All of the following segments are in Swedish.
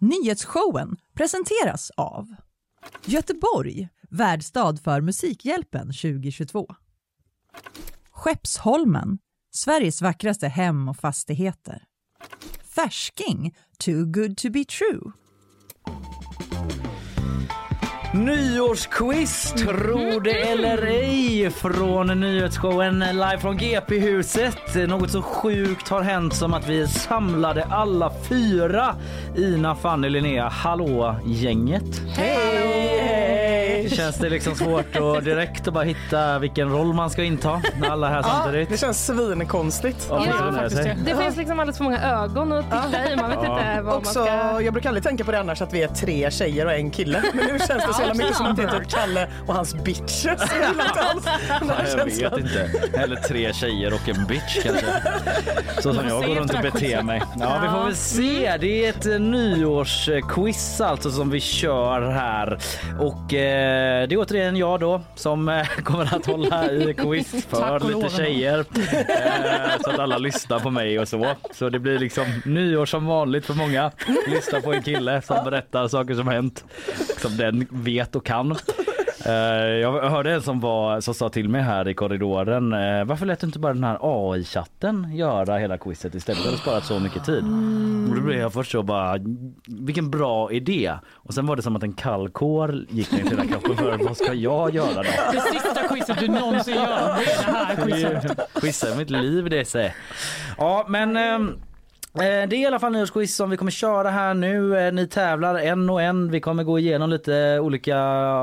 Nyhetsshowen presenteras av Göteborg, värdstad för Musikhjälpen 2022. Skeppsholmen, Sveriges vackraste hem och fastigheter. Färsking, too good to be true. Nyårsquiz, tro det eller ej, från nyhetsshowen live från GP-huset. Något så sjukt har hänt som att vi samlade alla fyra Ina, Fanny, Linnea, hallå gänget. Hej! Känns det liksom svårt att direkt att bara hitta vilken roll man ska inta när alla är här samtidigt? Det känns svinkonstigt. Ja, Ja, det. Det finns liksom alldeles för många ögon att titta i. Man vet inte vad Också, man ska... jag brukar aldrig tänka på det annars att vi är tre tjejer och en kille. Men nu känns det så jävla mycket som att det är typ Kalle och hans bitches. Jag vet inte. Eller tre tjejer och en bitch kanske. Så som jag går runt och beter mig. Ja, vi får väl se. Det är ett nyårsquiz alltså som vi kör här. Och eh, det är återigen jag då som eh, kommer att hålla i quiz för lite tjejer. Eh, så att alla lyssnar på mig och så. Så det blir liksom nyår som vanligt för många. Lyssna på en kille som berättar saker som hänt. Som den vet och kan. Eh, jag hörde en som, var, som sa till mig här i korridoren. eh, varför lät du inte bara den här AI-chatten göra hela quizet istället? Det hade sparat så mycket tid. Och då blev jag först så bara, vilken bra idé. Och sen var det som att en kall kår gick ner till hela kroppen för vad ska jag göra då? Det sista quizet du någonsin gör. Det är det här quizet. Quizza mitt liv det säger. Ja men eh, det är i alla fall nyårsquiz som vi kommer köra här nu. Eh, Ni tävlar en och en. Vi kommer gå igenom lite olika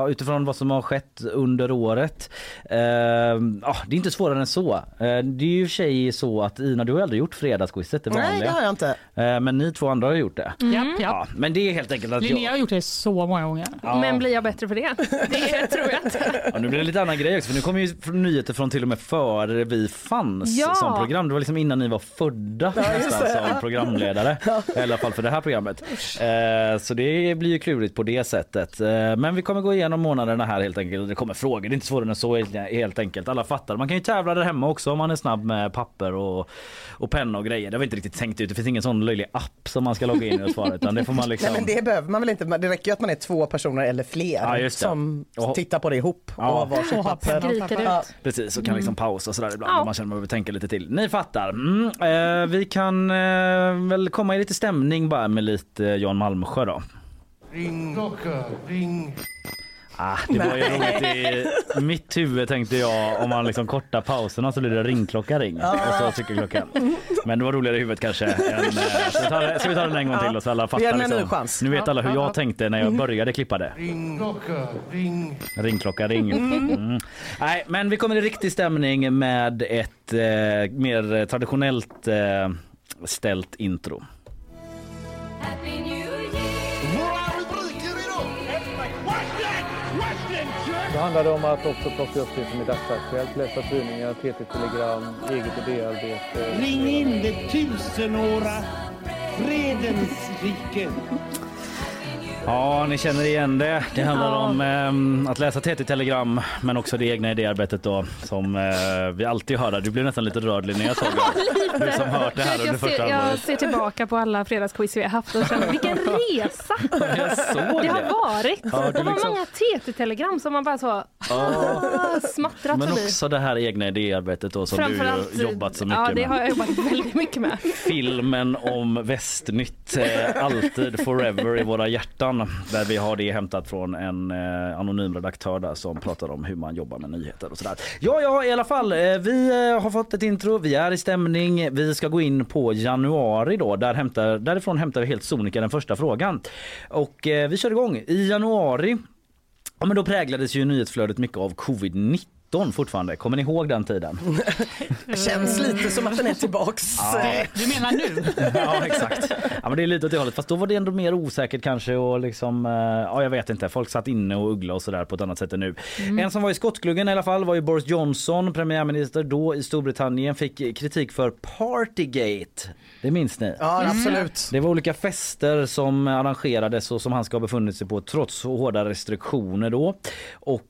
utifrån vad som har skett under året. Eh, ja, det är inte svårare än så. Eh, det är ju i och för sig så att Ina, du har aldrig gjort fredagsquizet det Nej, det har jag inte. Eh, men ni två andra har gjort det. Japp, japp. Ja, men det är helt enkelt att Linnea jag... har gjort det så många gånger. Ja. Men blir jag bättre för det? Det tror jag inte. Ja, nu blir det lite annan grej också för nu kommer ju nyheter från till och med före vi fanns Ja. som program. Det var liksom innan ni var födda nästan som programledare. I alla fall för det här programmet. Eh, så det blir ju klurigt på det sättet. Eh, men vi kommer gå igenom månaderna här helt enkelt. Det kommer frågor, det är inte svårare än så helt- enkelt. Alla fattar. Man kan ju tävla där hemma också om man är snabb med papper och, och penna och grejer. Det har vi inte riktigt tänkt ut. Det finns ingen sån löjlig app som man ska logga in i och svara utan det får man liksom... Nej, men det behöver man väl inte. Det räcker ju att man är två personer eller fler Ja, som Och- tittar på det ihop och Ja. har varsitt Och har papper. Ja. ut. Precis, och kan liksom pausa sådär ibland Ja. om man känner att man behöver tänka lite till. Ni fattar. Mm. Eh, vi kan eh, väl komma i lite stämning bara med lite eh, Jan Malmsjö då. Ring klocka, ring. Ah, det var ju roligt i mitt huvud tänkte jag om man liksom kortar pauserna så blir det ringklocka ring och så cykelklockan. Men det var roligare i huvudet kanske. Än, eh, ska, vi ta, det- ska vi ta den en gång till och så alla ger fattar den en ny liksom. chans. Nu vet alla hur jag tänkte när jag började klippa det. Ring klocka, ring. Ringklocka ring. Mm. Nej, men vi kommer i riktig stämning med ett eh, mer traditionellt eh, ställt intro. Våra rubriker idag. Det handlade om att också plocka upp det som är dagsaktuellt, läsa tidningar, TT-telegram, eget idéarbete. Ring in det tusenåra fredens rike. Ja, ni känner igen det. Det handlar om eh, att läsa TT-telegram men också det egna idéarbetet då som eh, vi alltid hör. Du blev nästan lite rörd Linnea såg jag. Du som hört det här under Jag första ser, jag ser tillbaka på alla fredagsquiz vi har haft och känner vilken resa Jag såg det har det. varit. Ja, det du var liksom- många TT-telegram som man bara så smattrat Men förbi. också det här egna idéarbetet då som Framförallt- du jobbat så mycket Ja, det med. har jag jobbat väldigt mycket med. Filmen om Västnytt, eh, alltid forever i våra hjärtan. Där vi har det hämtat från en eh, anonym redaktör där som pratar om hur man jobbar med nyheter och sådär. Ja, ja, i alla fall. Eh, vi eh, har fått ett intro, vi är i stämning. Vi ska gå in på januari då. Där hämtar, därifrån hämtar vi helt sonika den första frågan. Och eh, vi kör igång. I januari Ja, men då präglades ju nyhetsflödet mycket av covid-19 fortfarande. Kommer ni ihåg den tiden? Känns lite som att den är tillbaks. Eh, Du menar nu? Ja exakt. Ja, men det är lite åt det hållet. Fast då var det ändå mer osäkert kanske och liksom, eh, ja jag vet inte. Folk satt inne och uggla och sådär på ett annat sätt än nu. En som var i skottgluggen i alla fall var ju Boris Johnson, premiärminister då i Storbritannien, fick kritik för Partygate. Det minns ni? Ja, absolut. Det var olika fester som arrangerades och som han ska ha befunnit sig på trots så hårda restriktioner då. Och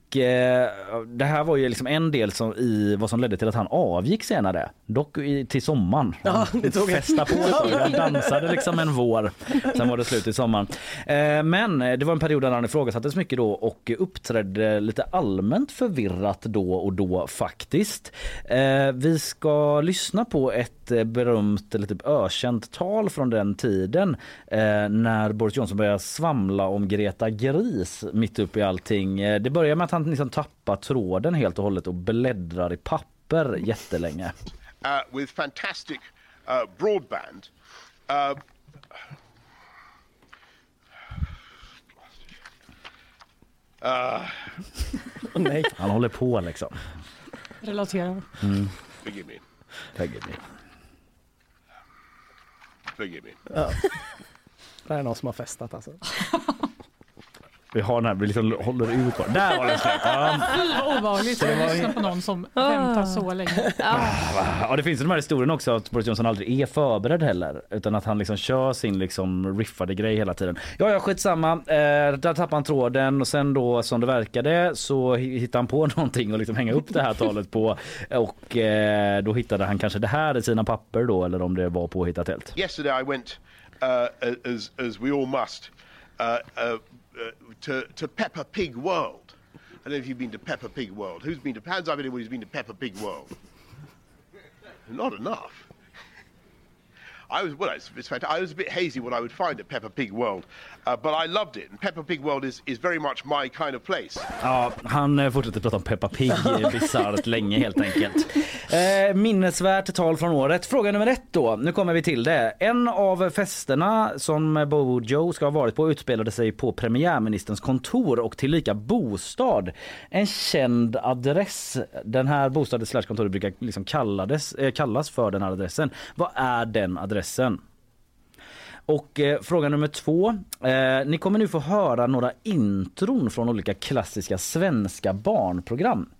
det här var ju liksom en del som, i vad som ledde till att han avgick senare. Dock i, till sommaren. Ja, Han det tog festade på. Han dansade liksom en vår. Sen var det slut i sommaren. Eh, men det var en period där han ifrågasattes mycket då och uppträdde lite allmänt förvirrat då och då faktiskt. Eh, vi ska lyssna på ett eh, berömt eller typ ökänt tal från den tiden eh, när Boris Johnson började svamla om Greta Gris mitt upp i allting. Eh, det börjar med att han liksom tappar tråden helt och hållet och bläddrar i papper jättelänge. uh, with fantastic uh, broadband. Uh, Åh, nej. Han håller på liksom. Relaterar. forgive me. Lägger vi. Forgive me. Det här är någon som har festat alltså. Vi har den här, vi liksom håller ut bara. Där var den slut. Ja. Fy vad obehagligt att lyssna på någon som väntar så länge. Ja, det finns ju de här historierna också att Boris Johnson aldrig är förberedd heller utan att han liksom kör sin liksom riffade grej hela tiden. Ja, ja, skitsamma. Eh, där tappade han tråden och sen då som det verkade så hi- hittade han på någonting och liksom hänga upp det här talet på och eh, då hittade han kanske det här i sina papper då eller om det var påhittat helt. Yesterday I went, uh, as, as we all must, uh, uh, uh, to, to Peppa Pig World. I don't know if you've been to Peppa Pig World. Who's been to, hands anyone who's been to Peppa Pig World? Not enough. I was well. It's, it's. I was a bit hazy what I would find at Peppa Pig World, uh, but I loved it. And Peppa Pig World is, is very much my kind of place. Ja, han eh, fortsätter prata om Peppa Pig eh, bisarrt länge helt enkelt. Eh, minnesvärt tal från året. Fråga nummer ett då. Nu kommer vi till det. En av festerna som Bojo ska ha varit på utspelade sig på premiärministerns kontor och tillika bostad. En känd adress. Den här bostaden slash kontoret brukar liksom kallades, eh, kallas för den här adressen. Vad är den adressen? Och eh, fråga nummer två. Eh, ni kommer nu få höra några intron från olika klassiska svenska barnprogram.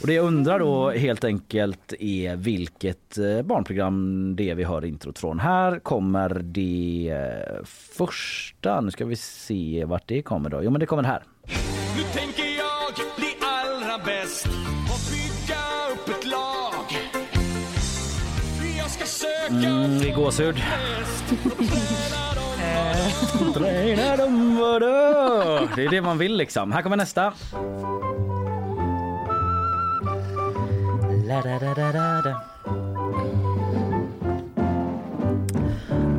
Och det jag undrar då helt enkelt är vilket eh, barnprogram det är vi hör introt från. Här kommer det eh, första. Nu ska vi se vart det kommer då. Jo men det kommer här. Nu tänker jag bli allra bäst Mm, det är gåshud. vadå? Det är det man vill liksom. Här kommer nästa. La da da da da.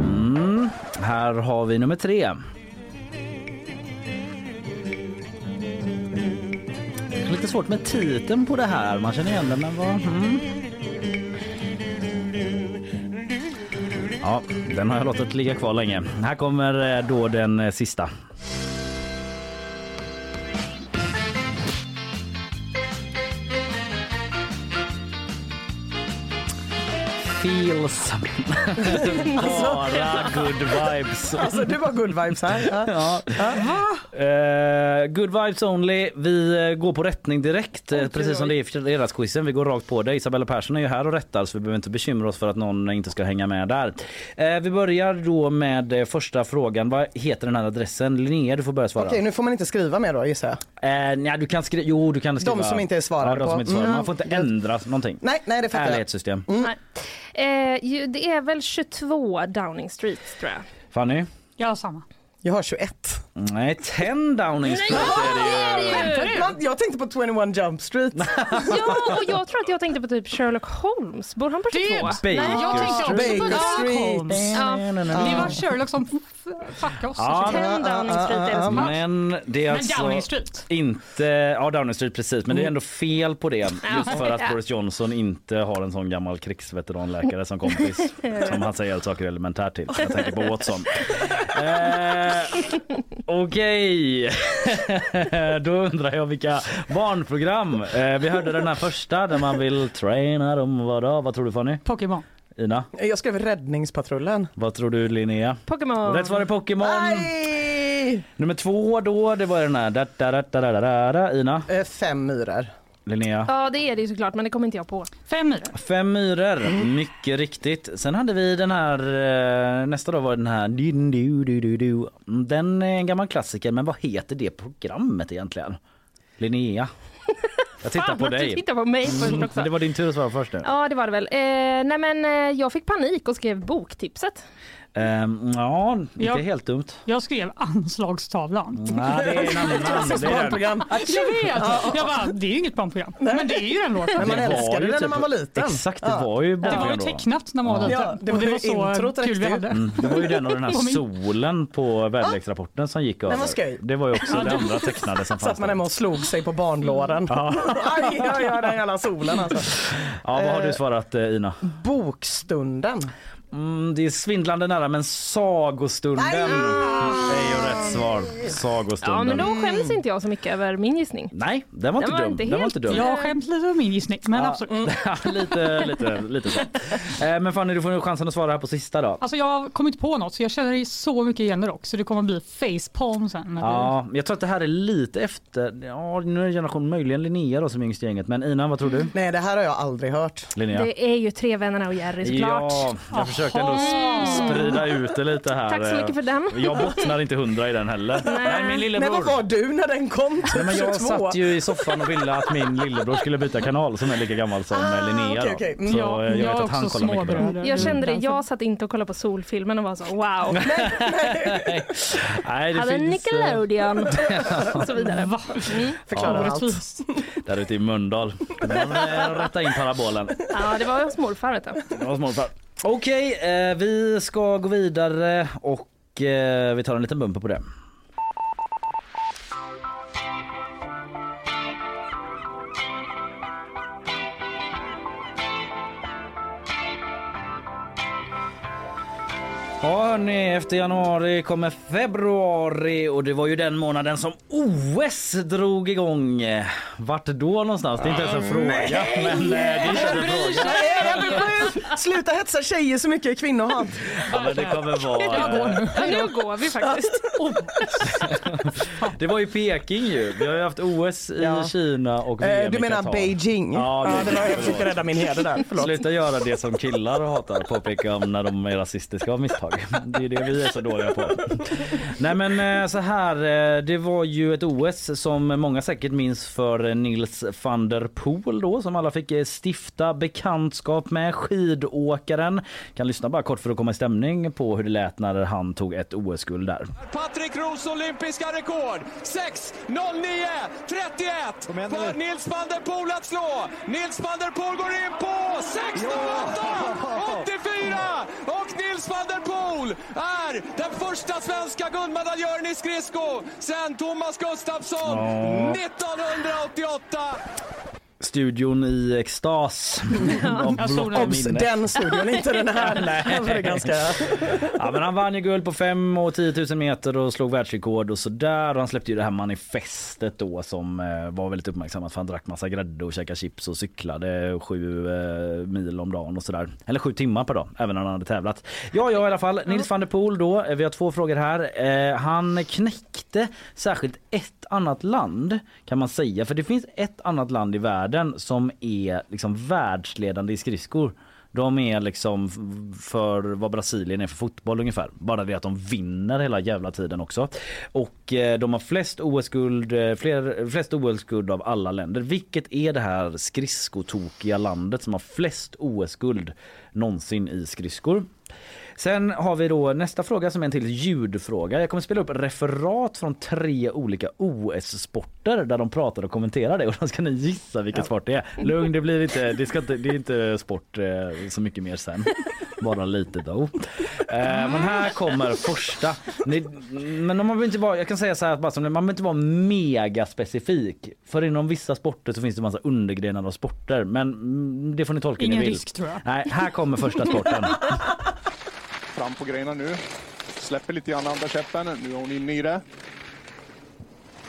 Mm, här har vi nummer tre. Det är lite svårt med titeln på det här. Man känner igen den men vad... Mm. Ja, den har jag låtit ligga kvar länge. Här kommer eh, då den eh, sista. Feels. Bara good vibes. Alltså du var good vibes här. Ja. Ja. Eh, good vibes only. Vi eh, går på rättning direkt, eh, precis som det är i fredagsquizen. Vi går rakt på det. Isabella Persson är ju här och rättar så vi behöver inte bekymra oss för att någon inte ska hänga med där. Eh, vi börjar då med första frågan. Vad heter den här adressen? Linnea, du får börja svara. Okej, nu får man inte skriva mer då gissar jag. Eh, nej, du kan skriva. Jo, du kan skriva. som inte är svarade ja, de som inte svarar. Mm. Man får inte ändra någonting. Nej, nej det fattar jag. Ärlighetssystem. Nej. Eh, ju, det är väl 22 Downing Street tror jag. Fanny? Jag har samma. Jag har 21. Nej, 10 Downing Street är det ju. Man, jag tänkte på 21 Jump Street. Ja, och jag tror att jag tänkte på typ Sherlock Holmes. Bor han på 22? Baker Nej, Jag tänkte också Baker på Street. Sherlock Holmes. Ja. Det var Sherlock som f- fuckade oss. Ja, 10 Downing Street är det som. Men det är alltså Downing Street. inte, ja Downing Street precis, men det är ändå fel på det. Just för att. Boris Johnson inte har en sån gammal krigsveteranläkare som kompis som han säger saker elementärt till. Jag tänker på Watson. Eh, Okej, då undrar jag vilka barnprogram. Eh, vi hörde den här första där man vill träna dem. Vadå? Vad tror du Fanny? Pokémon. Ina? Jag skrev Räddningspatrullen. Vad tror du Linnea? Pokémon. Rätt svar är Pokémon. Nej! Nummer två då, det var den här. Da, da, da, da, da, da, da. Ina? Eh, Fem myror. Linnea? Ja, det är det ju såklart, men det kommer inte jag på. Fem myror. Fem myror, mycket riktigt. Sen hade vi den här, eh, nästa dag var den här din, du, du, du, du. Den är en gammal klassiker, men vad heter det programmet egentligen? Linnea? Jag tittar Fan, på att du dig. tittar på mig först också. Men det var din tur att svara först nu. Ja, det var det väl. Eh, nej, men eh, jag fick panik och skrev boktipset. Ehm, ja, inte Ja. helt dumt. Jag skrev anslagstavlan. Nej, det är en annan. Det är den. barnprogram. Jag vet! Jag bara, det är ju inget barnprogram. Men det är ju den låten. Men man Det var älskade ju det när typ- man var liten. Exakt, det var ju Det var ju barnprogram tecknat när man var Ja, liten. det Och var det var så introt kul vi hade. Mm, det var ju den och den här solen på väderleksrapporten som gick över. var. Det var ju också det andra tecknade som Satt fanns. man där. hemma och slog sig på barnlåren. Ja. Aj, aj, aj, den jävla solen alltså. ja, vad har du svarat eh, Ina? Bokstunden. Mm, det är svindlande nära men sagostunden är ju rätt svar. Ja, Sagostunden. men då skäms inte jag så mycket över min gissning. Nej, den var Den inte var dum. inte den var helt- inte dum. Jag har skämt lite om min gissning, men Ja. absolut. lite, lite, lite så. Eh, Men Fanny, du får nu chansen att svara här på sista då. Alltså jag har kommit på något så jag känner så mycket igen det också. Det kommer bli facepalm sen. Ja, jag tror att det här är lite efter, ja nu är det generation möjligen Linnea då som är yngst i gänget. Men Ina, vad tror du? Nej, det här har jag aldrig hört. Linnea? Det är ju Tre vännerna och Jerry såklart. Ja, jag försökte ändå sprida ut det lite här. Tack så mycket för den. Jag bottnar inte hundra i den heller. Nej, min Nej, lillebror. vad var du när den kom? Nej, men jag 22? satt ju i soffan och ville att min lillebror skulle byta kanal som är lika gammal som Ah, eh, Linnea. då. okej. Mm. Så Ja, eh, jag jag vet att han kollar mycket småbröder. Jag kände det, Den- jag satt inte och kollade på Solfilmen och var så wow. Nej, det Hade finns eh, Nickelodeon och så vidare. Va? Förklarar allt. Orättvist. där ute i Mölndal. Eh, rätta in parabolen. Ja, det var hos morfar vet du. Det var småfar. Okej, eh, vi ska gå vidare och eh, vi tar en liten bumper på det. Ja hörni, efter januari kommer februari och det var ju den månaden som OS drog igång. Vart då någonstans? Det är inte ens en fråga. Men eh, det är inte en fråga. Sluta hetsa tjejer så mycket kvinnohat. Ja, men det kommer vara... nu går vi faktiskt. Det var ju Peking ju. Vi har ju haft OS i Ja. Kina och VM Eh, du menar Qatar. Beijing? Ja, Ja, det- var, jag försökte rädda min heder där. Förlåt. Sluta göra det som killar hatar påpeka om när de är rasistiska av misstag. Det är det vi är så dåliga på. Nej men eh, så här, eh, det var ju ett OS som många säkert minns för Nils van der Poel då som alla fick eh, stifta bekantskap med skidåkaren. Kan lyssna bara kort för att komma i stämning på hur det lät när han tog ett OS-guld där. Patrik Roos olympiska rekord. 6.09.31 för Nils van der Poel att slå. Nils van der Poel går in på 6.08.84 och Nils van der Poel är den första svenska guldmedaljören i skridsko sen Thomas Gustafsson 1988. Studion i extas den. Obs, den studion, inte den här. Nej. Det är ganska... Ja, men han vann ju guld på 5 och 10 000 meter och slog världsrekord och sådär. Och han släppte ju det här manifestet då som eh, var väldigt uppmärksammat för han drack massa grädde och käkade chips och cyklade sju eh, mil om dagen och sådär. Eller sju timmar per dag, även när han hade tävlat. Ja, ja i alla fall. Nils van der Poel då. Eh, Vi har två frågor här. Eh, han knäckte särskilt ett annat land kan man säga. För det finns ett annat land i världen som är liksom världsledande i skridskor. De är liksom för vad Brasilien är för fotboll ungefär. Bara det att de vinner hela jävla tiden också. Och eh, de har flest OS-guld, eh, fler, flest OS-guld av alla länder. Vilket är det här skridskotokiga landet som har flest OS-guld någonsin i skridskor? Sen har vi då nästa fråga som är en till ljudfråga. Jag kommer spela upp referat från tre olika OS-sporter där de pratar och kommenterar det och då ska ni gissa vilken sport det är. Lugn, det blir inte, det, ska inte, det är inte sport eh, så mycket mer sen. Bara lite då. Eh, men här kommer första. Ni, men man vill inte vara, jag kan säga så här, bara som man behöver inte vara mega specifik. För inom vissa sporter så finns det massa undergrenar av sporter. Men mm, det får ni tolka Ingen ni vill. risk, tror jag. Nej, här kommer första sporten. Fram på grejerna nu. Släpper lite grann andra käppen. Nu är hon inne i det.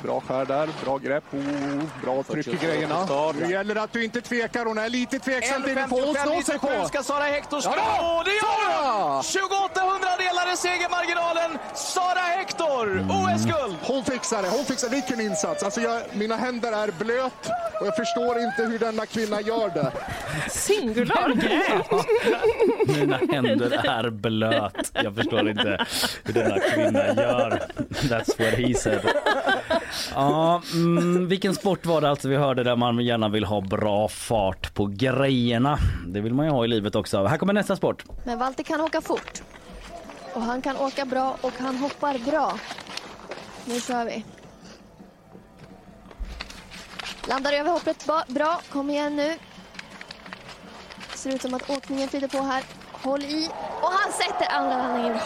Bra skär där, bra grepp. Oh, bra tryck i grejerna. Nu gäller det att du inte tvekar. Hon är lite tveksam till det. Hon slå sig på? ska Sara Hector slå. Ja det gör hon! Sara! 28 hundradelar är segermarginalen. Sara Hector OS-guld! Hon fixar det, hon fixar Vilken insats! Alltså jag, mina händer är blöt och jag förstår inte hur denna kvinna gör det. Singular. Mina händer är blöt. Jag förstår inte hur denna kvinna gör. That's what he said. Ja, mm, vilken sport var det alltså vi hörde där man gärna vill ha bra fart på grejerna? Det vill man ju ha i livet också. Här kommer nästa sport. Men Walter kan åka fort. Och han kan åka bra och han hoppar bra. Nu kör vi. Landar över hoppet bra. Kom igen nu. Ser ut som att åkningen flyter på här. Håll i. Och han sätter andra landningen bra.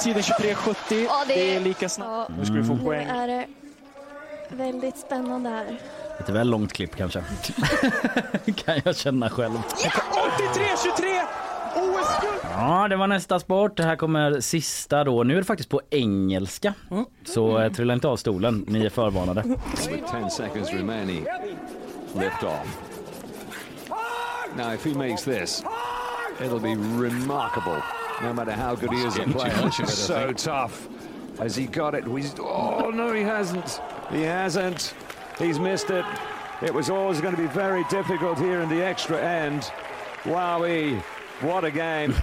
Tiden 23.70. Ja, det det är- lika snabbt. Ja. Nu ska du få Nu poäng. är det väldigt spännande här. Lite väl långt klipp kanske. kan jag känna själv. 83-23! OS-guld! Ja, det var nästa sport. Det här kommer sista då. Nu är det faktiskt på engelska. Så eh, trilla inte av stolen. Ni är förvarnade. With 10 seconds remaining. Lift off. Now, if he makes this, it'll be remarkable. No matter how good he is at playing, it's so tough. Has he got it? He's, oh no, he hasn't. He hasn't. He's missed it. It was always going to be very difficult here in the extra end. Wowee! What a game!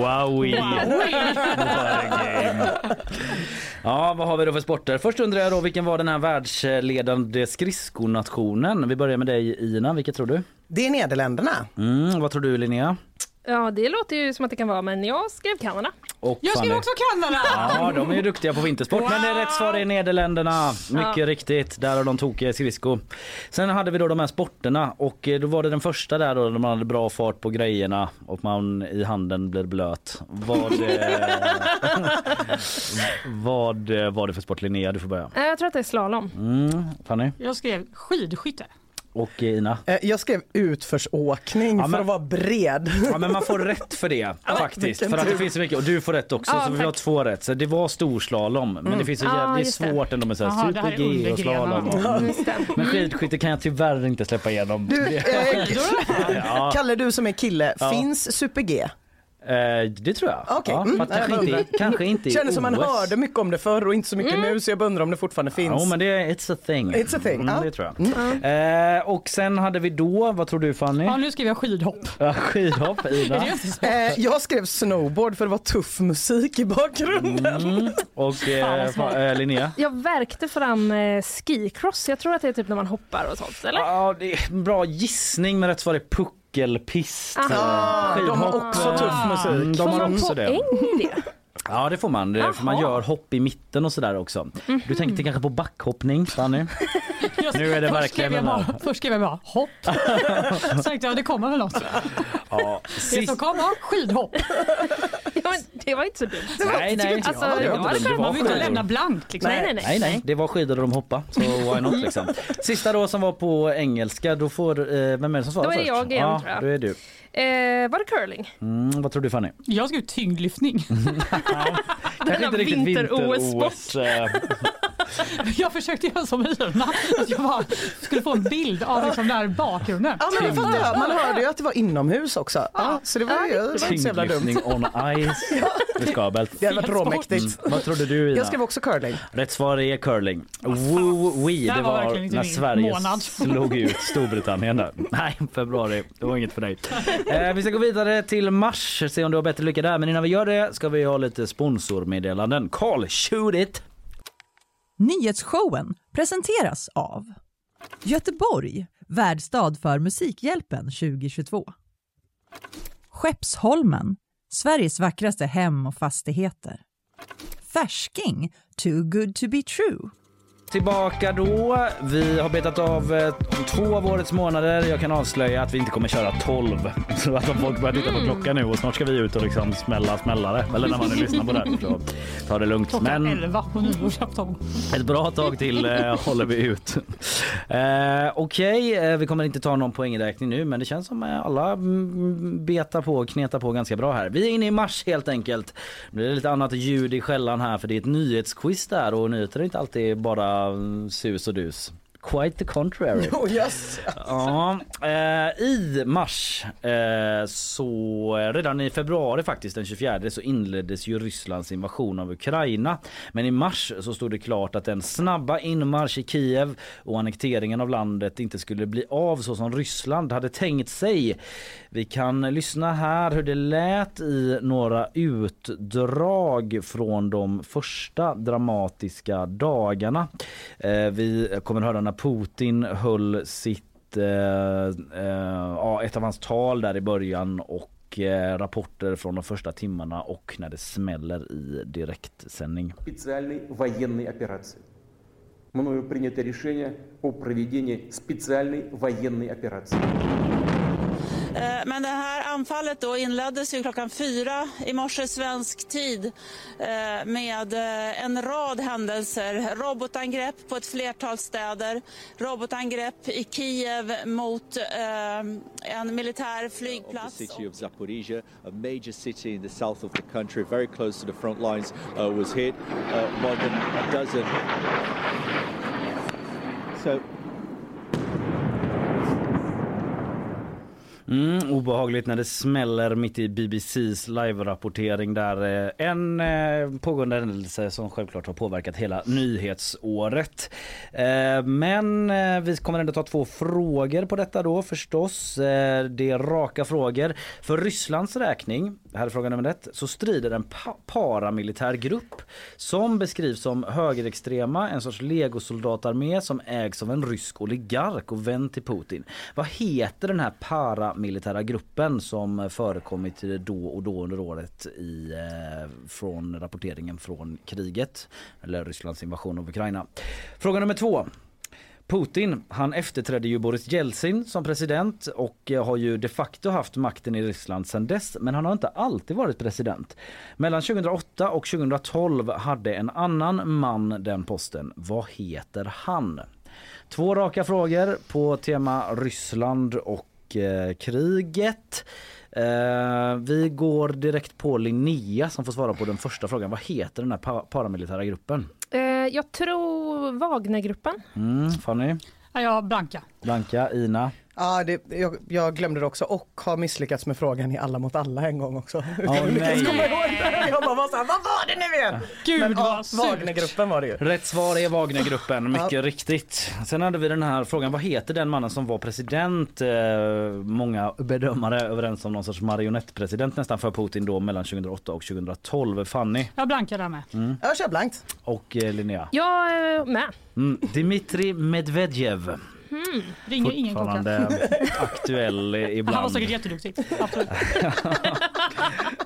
Wowie! What a game. Ja, vad har vi då för sporter? Först undrar jag då vilken var den här världsledande skridskonationen? Vi börjar med dig Ina, vilket tror du? Det är Nederländerna. Mm, vad tror du Linnea? Ja, det låter ju som att det kan vara, men jag skrev Kanada. Och Jag skrev Fanny? också Kanada! Ja, de är ju duktiga på vintersport. Men det är rätt svar är Nederländerna. Mycket Ja. riktigt. Där har de tokiga skridsko. Sen hade vi då de här sporterna och eh, då var det den första där då där man hade bra fart på grejerna och man i handen blir blöt. Vad, eh, vad eh, var det för sport Linnea? Du får börja. Jag tror att det är slalom. Mm, Fanny Jag skrev skidskytte. Och Ina. Eh, Jag skrev utförsåkning Ja, för men- att vara bred. Ja men man får rätt för det faktiskt. För att det finns så mycket och du får rätt också Ja, så vi har två rätt. Så det var storslalom men det finns så Ja, jävla, det är just det. svårt ändå med så här super-G och slalom. Just det. Men skidskytte kan jag tyvärr inte släppa igenom. Du, eh, Ja, Kalle du som är kille, Ja. finns super-G? Eh, det tror jag. Okej, Ja, mm. fast kanske, inte, kanske inte i Kändes som man OS. hörde mycket om det förr och inte så mycket nu så jag undrar om det fortfarande finns. Jo men det är it's a thing. It's a thing, Mm, ja. Det tror jag. Eh, och sen hade vi då, vad tror du Fanny? Ja, nu skrev jag skidhopp. Ja, skidhopp, Ida. Eh, jag skrev snowboard för det var tuff musik i bakgrunden. Mm. Och eh, eh, Linnea? Jag verkte fram eh, skicross. Jag tror att det är typ när man hoppar och sånt, eller? Ja, det är en bra gissning men rätt svar är puckelpist. Aha. Eh, De har också tuff musik. Mm, de har också det. Ja det får man, det- för man gör hopp i mitten och sådär också. Du tänkte kanske på backhoppning Fanny? Nu är det verkligen jag bara. Först skrev jag bara hopp. Sen tänkte jag det kommer väl något. Ja, Det sist... som kommer, skidhopp. Ja, men det var inte så dumt. Nej nej, Alltså, Ja, det jag var inte hade dumt. det var Man vill inte lämna blankt. Liksom. Nej, nej, nej. Nej nej, det var skidor och de hoppade. Så why not liksom. Sista då som var på engelska, då får, eh, vem är det som svarar Då är det först? jag igen, ja, tror jag. då är du. Eh, var det curling? Mm, vad tror du Fanny? Jag skrev tyngdlyftning. Kanske inte riktigt vinter-OS-sport. Jag försökte göra som Ina, att jag bara skulle få en bild av liksom där bakgrunden. Ja men det fattar jag, man hörde ju att det var inomhus också. Ja, så det var ju det var inte så jävla dumt. On ice. Riskabelt. Det hade varit råmäktigt. Vad trodde du Ina? Jag skrev också curling. Rätt svar är curling. Woo wee, Det det var när Sverige månad. slog ut Storbritannien där. Nej, februari. Det var inget för dig. Eh, vi ska gå vidare till mars, se om du har bättre lycka där. Men innan vi gör det ska vi ha lite sponsormeddelanden. Carl, shoot it! Nyhetsshowen presenteras av Göteborg, värdstad för Musikhjälpen 2022. Skeppsholmen, Sveriges vackraste hem och fastigheter. Färsking, too good to be true. Tillbaka då. Vi har betat av eh, två av årets månader. Jag kan avslöja att vi inte kommer köra 12. Så att om folk börjar titta på klockan nu och snart ska vi ut och liksom smälla smällare. Eller när man nu lyssnar på det här. Så ta det lugnt. Klockan Men 11 på nyårsafton. ett bra tag till eh, håller vi ut. Eh, Okej, eh, vi kommer inte ta någon poängräkning nu men det känns som eh, alla mm, betar på och knetar på ganska bra här. Vi är inne i mars helt enkelt. Nu är det lite annat ljud i skällan här för det är ett nyhetsquiz där och nyheter är inte alltid bara sus och dus quite the contrary. Oh, yes. Ja, eh, I mars, eh, så eh, redan i februari faktiskt den 24 så inleddes ju Rysslands invasion av Ukraina. Men i mars så stod det klart att den snabba inmarsch i Kiev och annekteringen av landet inte skulle bli av så som Ryssland hade tänkt sig. Vi kan lyssna här hur det lät i några utdrag från de första dramatiska dagarna. Eh, vi kommer höra när Putin höll sitt, eh, eh, ja, ett av hans tal där i början och eh, rapporter från de första timmarna och när det smäller i direktsändning. специальной военной операции. Мною принято решение о проведении специальной военной операции. Eh, Men det här anfallet då inleddes ju klockan fyra i morse svensk tid eh, med eh, en rad händelser. Robotangrepp på ett flertal städer, robotangrepp i Kiev mot en militär flygplats. The city of Zaporizhia, a major city in the south of the country, very close to the front lines, uh, was hit. Uh, more than a dozen. So Mm, obehagligt när det smäller mitt i BBCs live-rapportering där. Eh, en eh, pågående händelse som självklart har påverkat hela nyhetsåret. Eh, Men eh, vi kommer ändå ta två frågor på detta då förstås. Eh, Det är raka frågor. För Rysslands räkning, här är fråga nummer ett, så strider en pa- paramilitär grupp som beskrivs som högerextrema, en sorts legosoldatarmé som ägs av en rysk oligark och vän till Putin. Vad heter den här paramilitära gruppen som förekommit då och då under året i, eh, från rapporteringen från kriget eller Rysslands invasion av Ukraina? Fråga nummer två. Putin, han efterträdde ju Boris Jeltsin som president och eh, har ju de facto haft makten i Ryssland sedan dess, men han har inte alltid varit president. Mellan 2008 och 2012 hade en annan man den posten. Vad heter han? Två raka frågor på tema Ryssland och eh, kriget. Eh, vi går direkt på Linnea som får svara på den första frågan. Vad heter den här pa- paramilitära gruppen? Eh, jag tror Wagnergruppen. Mm, Fanny, Ja, Blanka. Blanka, Ina. Ja, det, jag, jag glömde det också och har misslyckats med frågan i Alla mot alla en gång också. Åh, jag nej. komma ihåg det. Jag bara var så här, vad var det nu igen? Gud, Men, ja, vad surt. Wagnergruppen var det ju. Rätt svar är Wagnergruppen, mycket riktigt. Sen hade vi den här frågan, vad heter den mannen som var president? Eh, många bedömare överens om någon sorts marionettpresident nästan för Putin då mellan 2008 och 2012. Fanny Jag Blanka där med. mm. Jag kör blankt. och eh, Linnea. Jag är med. Mm. Dimitri Medvedev. Mm. Ringer ingen klocka. Fortfarande aktuell Han var ibland. säkert jätteduktig. Absolut.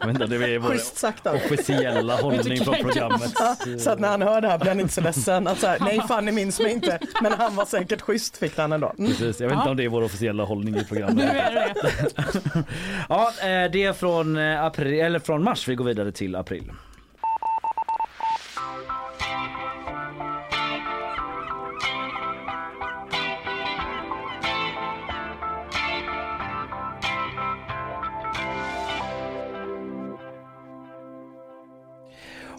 Vänta, det är vår Schysst sagt officiella hållning från programmet. Så att när han hör det här blir han inte så ledsen. Att så här, nej Fanny minns mig inte, men han var säkert schysst fick han ändå. Mm. Precis, jag vet inte om det är vår officiella hållning i programmet. Nu är det det. Ja, eh, det är från, eh, april, eller från mars. Vi går vidare till april.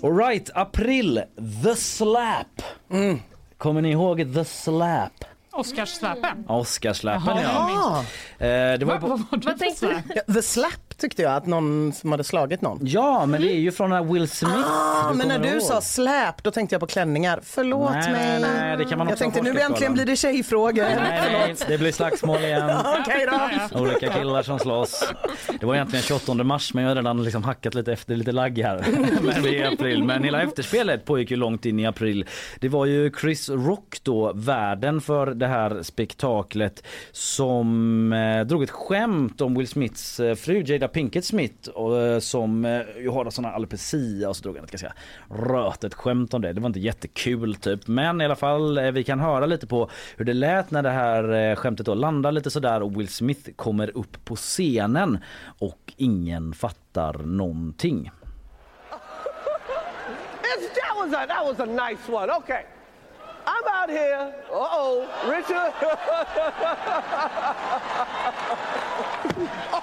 Alright, april. The Slap. Kommer ni ihåg The Slap? Oscarssläpen. Oscarssläpen Jaha, ja. Eh, det var på... Vad var det Vad tänkte du? Ja, The Slap tyckte jag att någon som hade slagit någon. Ja, men det är ju från den här Will Smith. Ah, men när du ihåg. sa släp då tänkte jag på klänningar. Förlåt Nej, mig. nej, nej, det kan man jag tänkte nu äntligen blir det tjejfrågor. Nej, det blir slagsmål igen. Okej då. Olika killar som slåss. Det var egentligen 28 mars men jag har redan liksom hackat lite efter lite lagg här. Men vi är april. Men hela efterspelet pågick ju långt in i april. Det var ju Chris Rock då, värden för det här spektaklet som eh, drog ett skämt om Will Smiths eh, fru Jada Pinkett Smith och, eh, som eh, ju har såna alopecia och så drog han ett ganska rötet skämt om det. Det var inte jättekul typ men i alla fall eh, vi kan höra lite på hur det lät när det här skämtet då landar lite sådär och Will Smith kommer upp på scenen och ingen fattar någonting. That was a that was a nice one. Okay. I'm out here. Uh oh, Richard.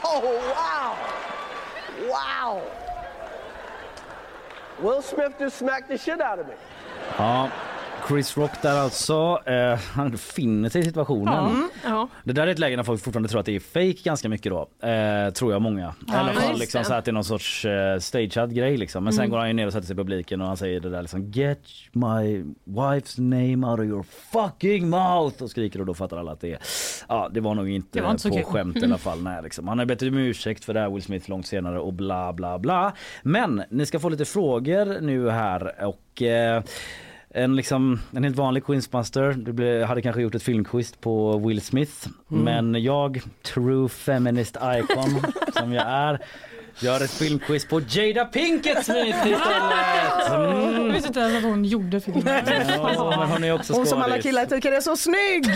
oh wow, wow. Will Smith just smacked the shit out of me. Ja, Chris Rock där alltså. Eh, han finner sig i situationen. Ja. Det där är ett läge när folk fortfarande tror att det är fake ganska mycket då. Eh, tror jag många. I alla fall liksom så att det är någon sorts eh, stagead grej liksom. Men sen Mm. går han ju ner och sätter sig i publiken och han säger det där liksom Get my wife's name out of your fucking mouth och skriker och då fattar alla att det är Ja det var nog inte, var inte på skämt i alla fall. Nej, liksom. Han har bett om ursäkt för det här Will Smith långt senare och bla bla bla. Men ni ska få lite frågor nu här och eh, en, liksom, en helt vanlig quizmaster det blev, hade kanske gjort ett filmquiz på Will Smith. Mm. Men jag, true feminist icon som jag är, gör ett filmquiz på Jada Pinkett Smith istället. Jag Mm. visste inte ens att hon gjorde filmen. Ja, hon är också Hon som alla killar tycker är så snygg!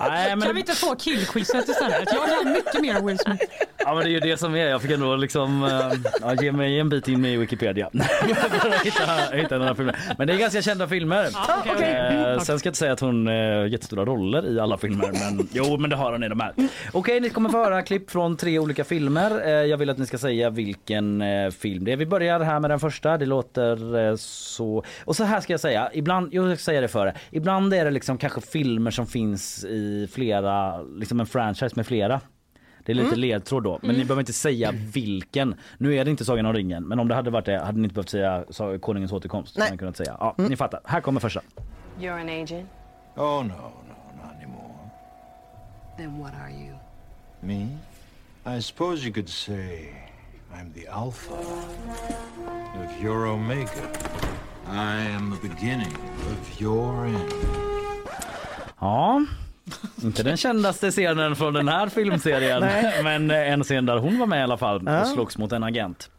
Nej, men Kan vi inte få killquizet istället? Jag kan mycket mer Will Smith. Ja men det är ju det som är. Jag fick ändå liksom äh, ja, ge mig en bit in i Wikipedia för att hitta, hitta några filmer. Men det är ganska kända filmer. Okej, okej. Eh, sen ska jag inte säga att hon har jättestora roller i alla filmer men jo men det har hon i de här. Okej ni kommer få höra klipp från tre olika filmer. Eh, jag vill att ni ska säga vilken eh, film det är. Vi börjar här med den första. Det låter eh, så och så här ska jag säga. Ibland, jag ska säga det före. Ibland är det liksom kanske filmer som finns i flera, liksom en franchise med flera. Det är lite Mm. ledtråd då, men ni behöver inte säga vilken. Nu är det inte Sagan om ringen, men om det hade varit det hade ni inte behövt säga Konungens återkomst. Nej. ni Kunnat säga. Ja, Ni fattar. Här kommer första. You're an agent? Oh, no, no, not anymore. Then what are you? Me? I suppose you could say I'm the Alpha. If you're Omega, I am the beginning of your end. Ja, inte den kändaste scenen från den här filmserien, men eh, en scen där hon var med i alla fall Ja. och slogs mot en agent.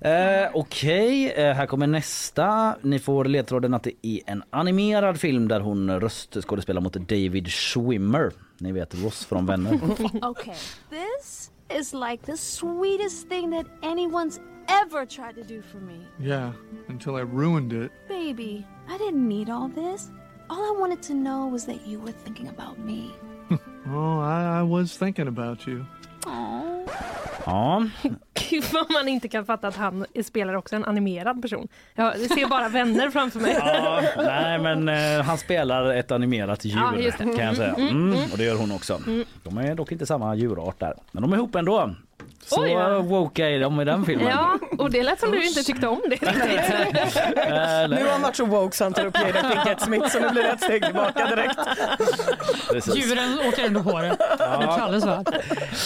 Eh, Okej, eh, här kommer nästa. Ni får ledtråden att det är en animerad film där hon röstskådespelar mot David Schwimmer. Ni vet Ross från Vänner. Okay, this is like the sweetest thing that anyone's ever tried to do for me. Yeah, until I ruined it. Baby, I didn't need all this. All I wanted to know was that you were thinking about me. Oh, I, I was thinking about you. Aww. Ja, Gud vad man inte kan fatta att han spelar också en animerad person. Jag ser bara vänner framför mig. Ja, nej men eh, han spelar ett animerat djur Ja, kan jag säga. Mm, Mm, mm, och det gör hon också. Mm. De är dock inte samma djurart där. Men de är ihop ändå. Så Oj, ja. woke är de i den filmen. Ja, och det lät som du inte tyckte om det. Nu har han varit så woke så han tar upp Jada Pinkett Smith så nu blir det ett steg tillbaka direkt. Precis. Djuren åker ändå på det. Kalles värld.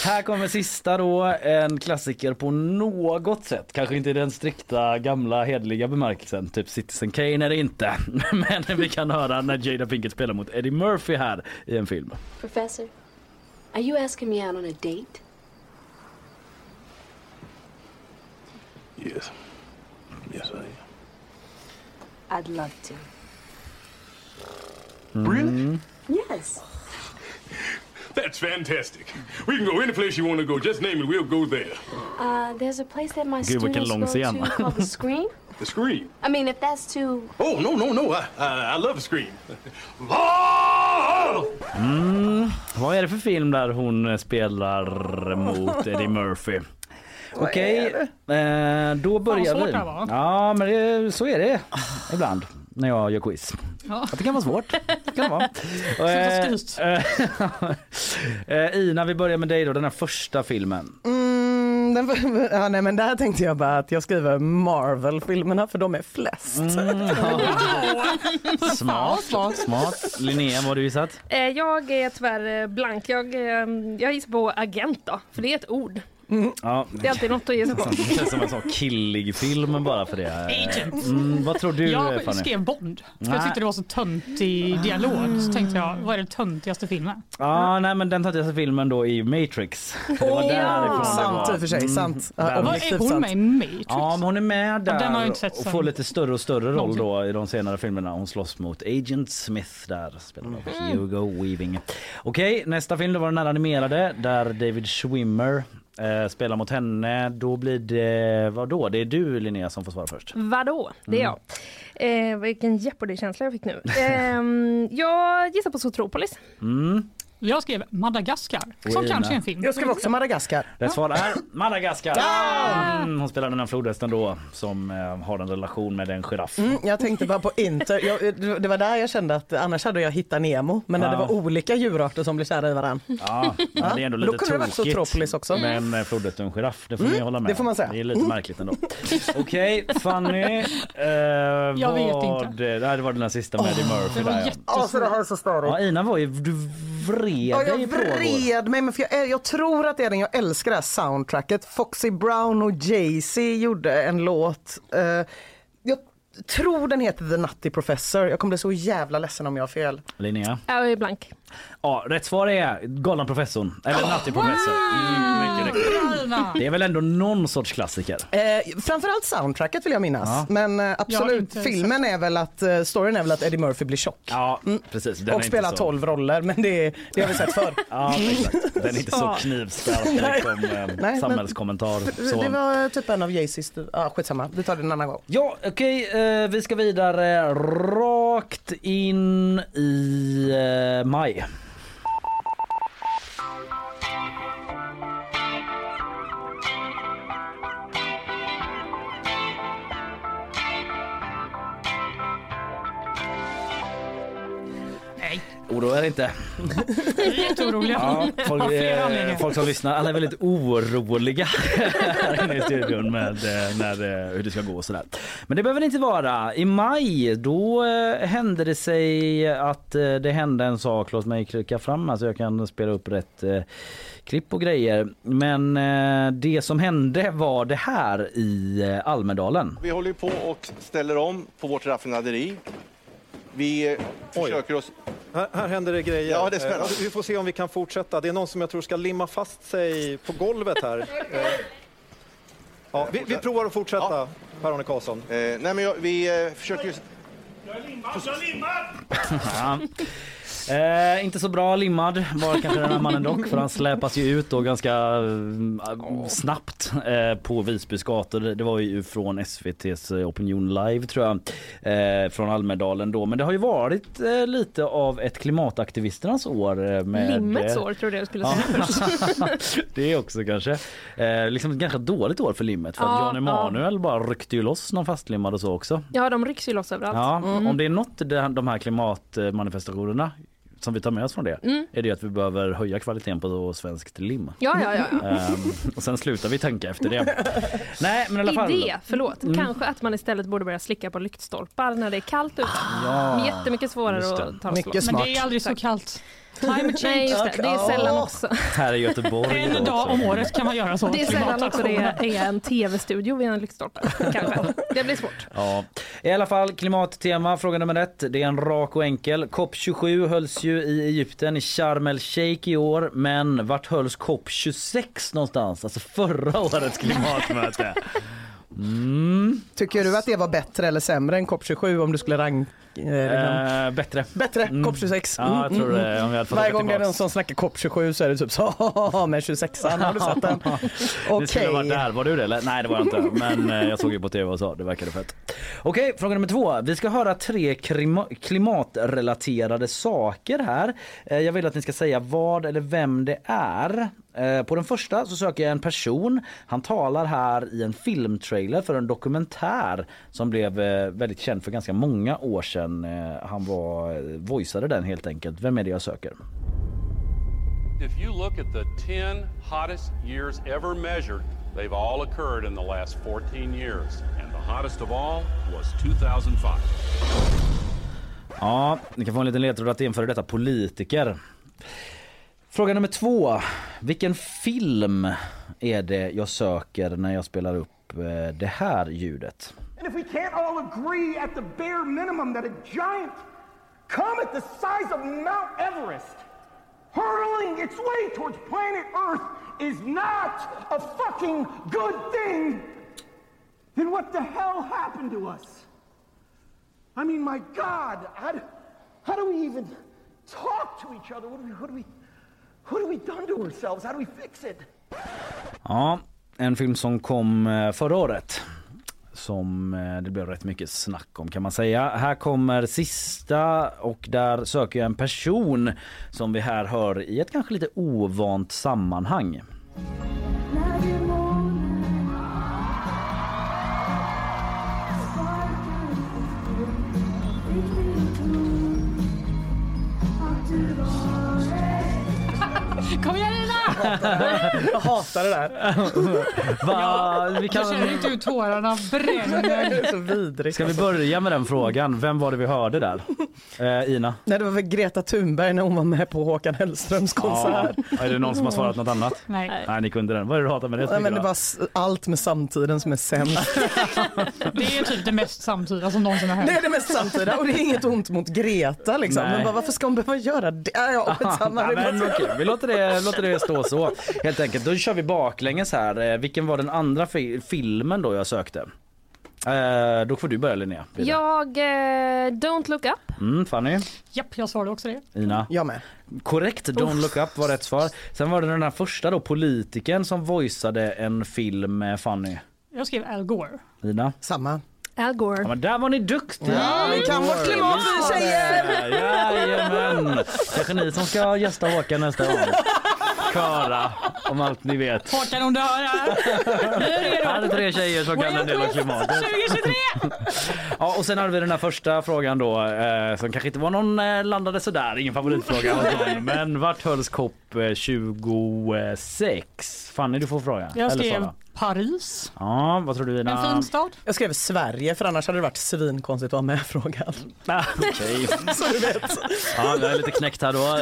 Här kommer sista då, en klassiker på något sätt. Kanske inte i den strikta gamla hedliga bemärkelsen, typ Citizen Kane är det inte. Men vi kan höra när Jada Pinkett spelar mot Eddie Murphy här i en film. Professor, are you asking me out on a date? Yes. Yes, I am. I'd love to. Really? Yes. That's fantastic. We can go any place you want to go. Just name it. We'll go there. Uh, there's a place that my Gud, vilken students lång go scen. to called the Screen. The Scream. I mean, if that's too... Oh, no, no, no. I, I, I love the Scream. Mm. Vad är det för film där hon spelar mot Eddie Murphy? Okej, eh, då börjar svårt vi. det här var. Ja, men det, så är det ibland när jag gör quiz. Ja. Att det kan vara svårt. Det kan det vara. Sluta skryt. Eh, eh, Ina, vi börjar med dig då, den här första filmen. Mm, den, ja, nej, men där tänkte jag bara att jag skriver Marvel-filmerna för de är flest. Mm, Smart, smart. Linnea, vad har du gissat? Eh, Jag är tyvärr eh, blank. Jag, eh, jag gissar på agent då, för det är ett ord. Ja. Det är alltid något att gissa på. Det känns som en sån killig film bara för det. Agent. Mm, vad tror du Jag Fanny? skrev Bond. För jag tyckte det var så töntig dialog. Så tänkte jag, vad är den töntigaste filmen? Ja, nej men den töntigaste filmen då i Matrix. Det var Åh, därifrån det sant i och för sig, sant. Ja, där- är hon med i Matrix? Ja, men hon är med Ja, den har jag där inte sett och får lite större och större roll då i de senare filmerna. Hon slåss mot Agent Smith där, spelad av Mm. Hugo Weaving. Okej, nästa film det var den här animerade där David Schwimmer eh, spelar mot henne. Då blir det, vad då? Det är du Linnea som får svara först. Vadå? Det är Mm. jag. Eh, vilken Jeopardy-känsla jag fick nu. Eh, jag gissar på Zootropolis. Mm. Jag skrev Madagaskar, som Ina. kanske är en film. Jag skrev också Madagaskar. Rätt svar är Madagaskar. Ja! Mm, hon spelar den här flodhästen då som eh, har en relation med en giraff. Mm, jag tänkte bara på Inter. Jag, det var där jag kände att annars hade jag hittat Nemo. Men när Ja. det var olika djurarter som blev kära i varandra. Ja, men det är ändå Då lite kunde det varit tokigt Zootropolis också. med en eh, flodhäst och en giraff. Det får Mm, ni hålla med det får man säga. Det är lite Mm. märkligt ändå. Okej, Fanny. Eh, Jag vet inte. Nej, det var den här sista med Eddie Murphy. det var där, ja. Alltså det här är så störigt. Ja, Ina var ju, du vred Ja, jag dig i pågår. vred mig, men för jag, jag tror att det är den jag älskar det här soundtracket. Foxy Brown och Jay-Z gjorde en låt. eh, jag tror den heter The Nutty Professor. Jag kommer bli så jävla ledsen om jag har fel. Linnea. Jag är blank. Ja, rätt svar är Galna professorn. Eller Nutty professor. Mm, mycket riktigt. Det är väl ändå någon sorts klassiker? Eh, framförallt soundtracket vill jag minnas. Ja. Men eh, absolut, inte filmen är väl att, eh, storyn är väl att Eddie Murphy blir tjock. Ja, precis. Den är och inte spelar så- 12 roller, men det, det har vi sett förr. Ja, exakt. Den är inte så Ja. knivskarp liksom, eh, Nej, men- samhällskommentar. Det Så. var typ en av Jay-Z's, ah, skitsamma, vi tar det en annan gång. Ja, okej. eh, vi ska vidare rakt in i eh, maj. Oroa er inte. vi är jätteoroliga. Ja, folk, Av flera eh, anledningar. folk som lyssnar, alla är väldigt oroliga här inne i studion med eh, när, eh, hur det ska gå och sådär. Men det behöver det inte vara. I maj då hände det sig att det hände en sak. Låt mig klicka fram här så jag kan spela upp rätt klipp och grejer. Men det som hände var det här i Almedalen. Vi håller på och ställer om på vårt raffinaderi. Vi eh, försöker oss... Här, här händer det grejer. Ja, det är spännande. Eh, Vi får se om vi kan fortsätta. Det är någon som jag tror ska limma fast sig på golvet här. Eh, Ja, vi, vi provar att fortsätta, Per-Arne Karlsson. Eh, nej, men jag, vi eh, försöker ju... Ja. Eh, inte så bra limmad var kanske den här mannen dock för han släpas ju ut då ganska eh, snabbt eh, på Visbys gator. Det var ju från SVTs Opinion Live tror jag eh, från Almedalen då. Men det har ju varit eh, lite av ett klimataktivisternas år. Eh, med, Limmets eh, år trodde jag skulle Ja. säga det är också kanske. Eh, liksom ett ganska dåligt år för limmet för att Ja, Jan Emanuel bara ryckte ju loss någon fastlimmad och så också. Ja, de rycks ju loss överallt. Ja, Mm. om det är något de här klimatmanifestationerna som vi tar med oss från det Mm. är det att vi behöver höja kvaliteten på svenskt lim. Ja, ja, ja, ja. Ehm, och sen slutar vi tänka efter det. Nej men i alla fall. Idé, förlåt. Mm. Kanske att man istället borde börja slicka på lyktstolpar när det är kallt ute. Ja, Jättemycket svårare att ta Mycket slå. smart. Men det är aldrig så kallt. Climate change. Nej, just det. Det är sällan också. Här i Göteborg. En dag om året kan man göra så. Det är sällan också det är en tv-studio vid en lyktstolpe. Kanske. Det blir svårt. Ja. I alla fall klimattema, fråga nummer ett. Det är en rak och enkel. COP27 hölls ju i Egypten i Sharm el Sheikh i år. Men vart hölls COP26 någonstans? Alltså förra årets klimatmöte. Mm. Tycker du att det var bättre eller sämre än COP27 om du skulle rank... Eh, liksom- Eh, bättre. Bättre, Mm. COP26. Ja, jag tror det. Om vi hade fått Varje gång det är någon som snackar COP27 så är det typ så "Haha, med 26an, har du sett den? Det skulle ha varit Okej. där. Var du det? Eller? Nej det var jag inte. Men eh, jag såg ju på tv och sa det verkade fett. Okej, fråga nummer två. Vi ska höra tre klima- klimatrelaterade saker här. Eh, Jag vill att ni ska säga vad eller vem det är. Eh, På den första så söker jag en person. Han talar här i en filmtrailer för en dokumentär som blev eh, väldigt känd för ganska många år sedan. Eh, Han var, voiceade den helt enkelt. Vem är det jag söker? If you look at the 10 hottest years ever measured, they've all occurred in the last 14 years. And the hottest of all was 2005. Ja, ni kan få en liten ledtråd att det är en före detta politiker. Fråga nummer två. Vilken film är det jag söker när jag spelar upp eh, det här ljudet? And if we can't all agree at the bare minimum that a giant comet the size of Mount Everest hurtling its way towards planet Earth is not a fucking good thing, then what the hell happened to us? I mean, my God, how do, how do we even talk to each other? What do we, what do we, what have we done to ourselves? How do we fix it? Ja, en film som kom eh, förra året. som eh, det blev rätt mycket snack om kan man säga. Här kommer sista och där söker jag en person som vi här hör i ett kanske lite ovant sammanhang. Kom igen Ina! Jag hatar det där. Va, vi Jag kan... känner inte hur tårarna bränner. så vidrigt. Ska vi börja med den frågan? Vem var det vi hörde där? Eh, Ina? Nej, det var väl Greta Thunberg när hon var med på Håkan Hellströms konsert. Är det någon som har svarat något annat? Nej. Nej, ni kunde den. Vad är det du hatar med det? Nej, men det var allt med samtiden som är sämst. Det är typ det mest samtida som någonsin har hänt. Det är det mest samtida och det är inget ont mot Greta liksom. Nej. Men bara, varför ska hon behöva göra det? Ja, Ja. Ja, men, okej, vi låter det, låter det stå så helt enkelt. Då kör vi baklänges här. Eh, Vilken var den andra fi- filmen då jag sökte? Eh, då får du börja Linnea. Vidare. Jag, eh, Don't look up. Mm, Fanny, Japp, jag svarade också det. Ina. Jag med. Korrekt, Don't look up var rätt svar. Sen var det den här första då, politikern som voiceade en film med Fanny. Jag skrev Al Gore. Ina. Samma. Al Gore. Ja, men där var ni duktiga! Ja, vi kan vårt klimat vi tjejer! Jajamän! Kanske ni som ska gästa Håkan nästa gång. Köra om allt ni vet. Håkan om du hör här. Nu är det tre tjejer som kan en del av klimatet. 2023! Ja, och sen hade vi den här första frågan då eh, som kanske inte var någon eh, landade sådär, ingen favoritfråga någon. Men vart hölls COP eh, 26? Fanny du får fråga. Jag Eller skrev Sara. Paris. Ja, vad tror du Ina? En fin stad. Jag skrev Sverige för annars hade det varit svinkonstigt att ha med frågan. Ah, Okej. Så du vet. Ja, jag är lite knäckt här då.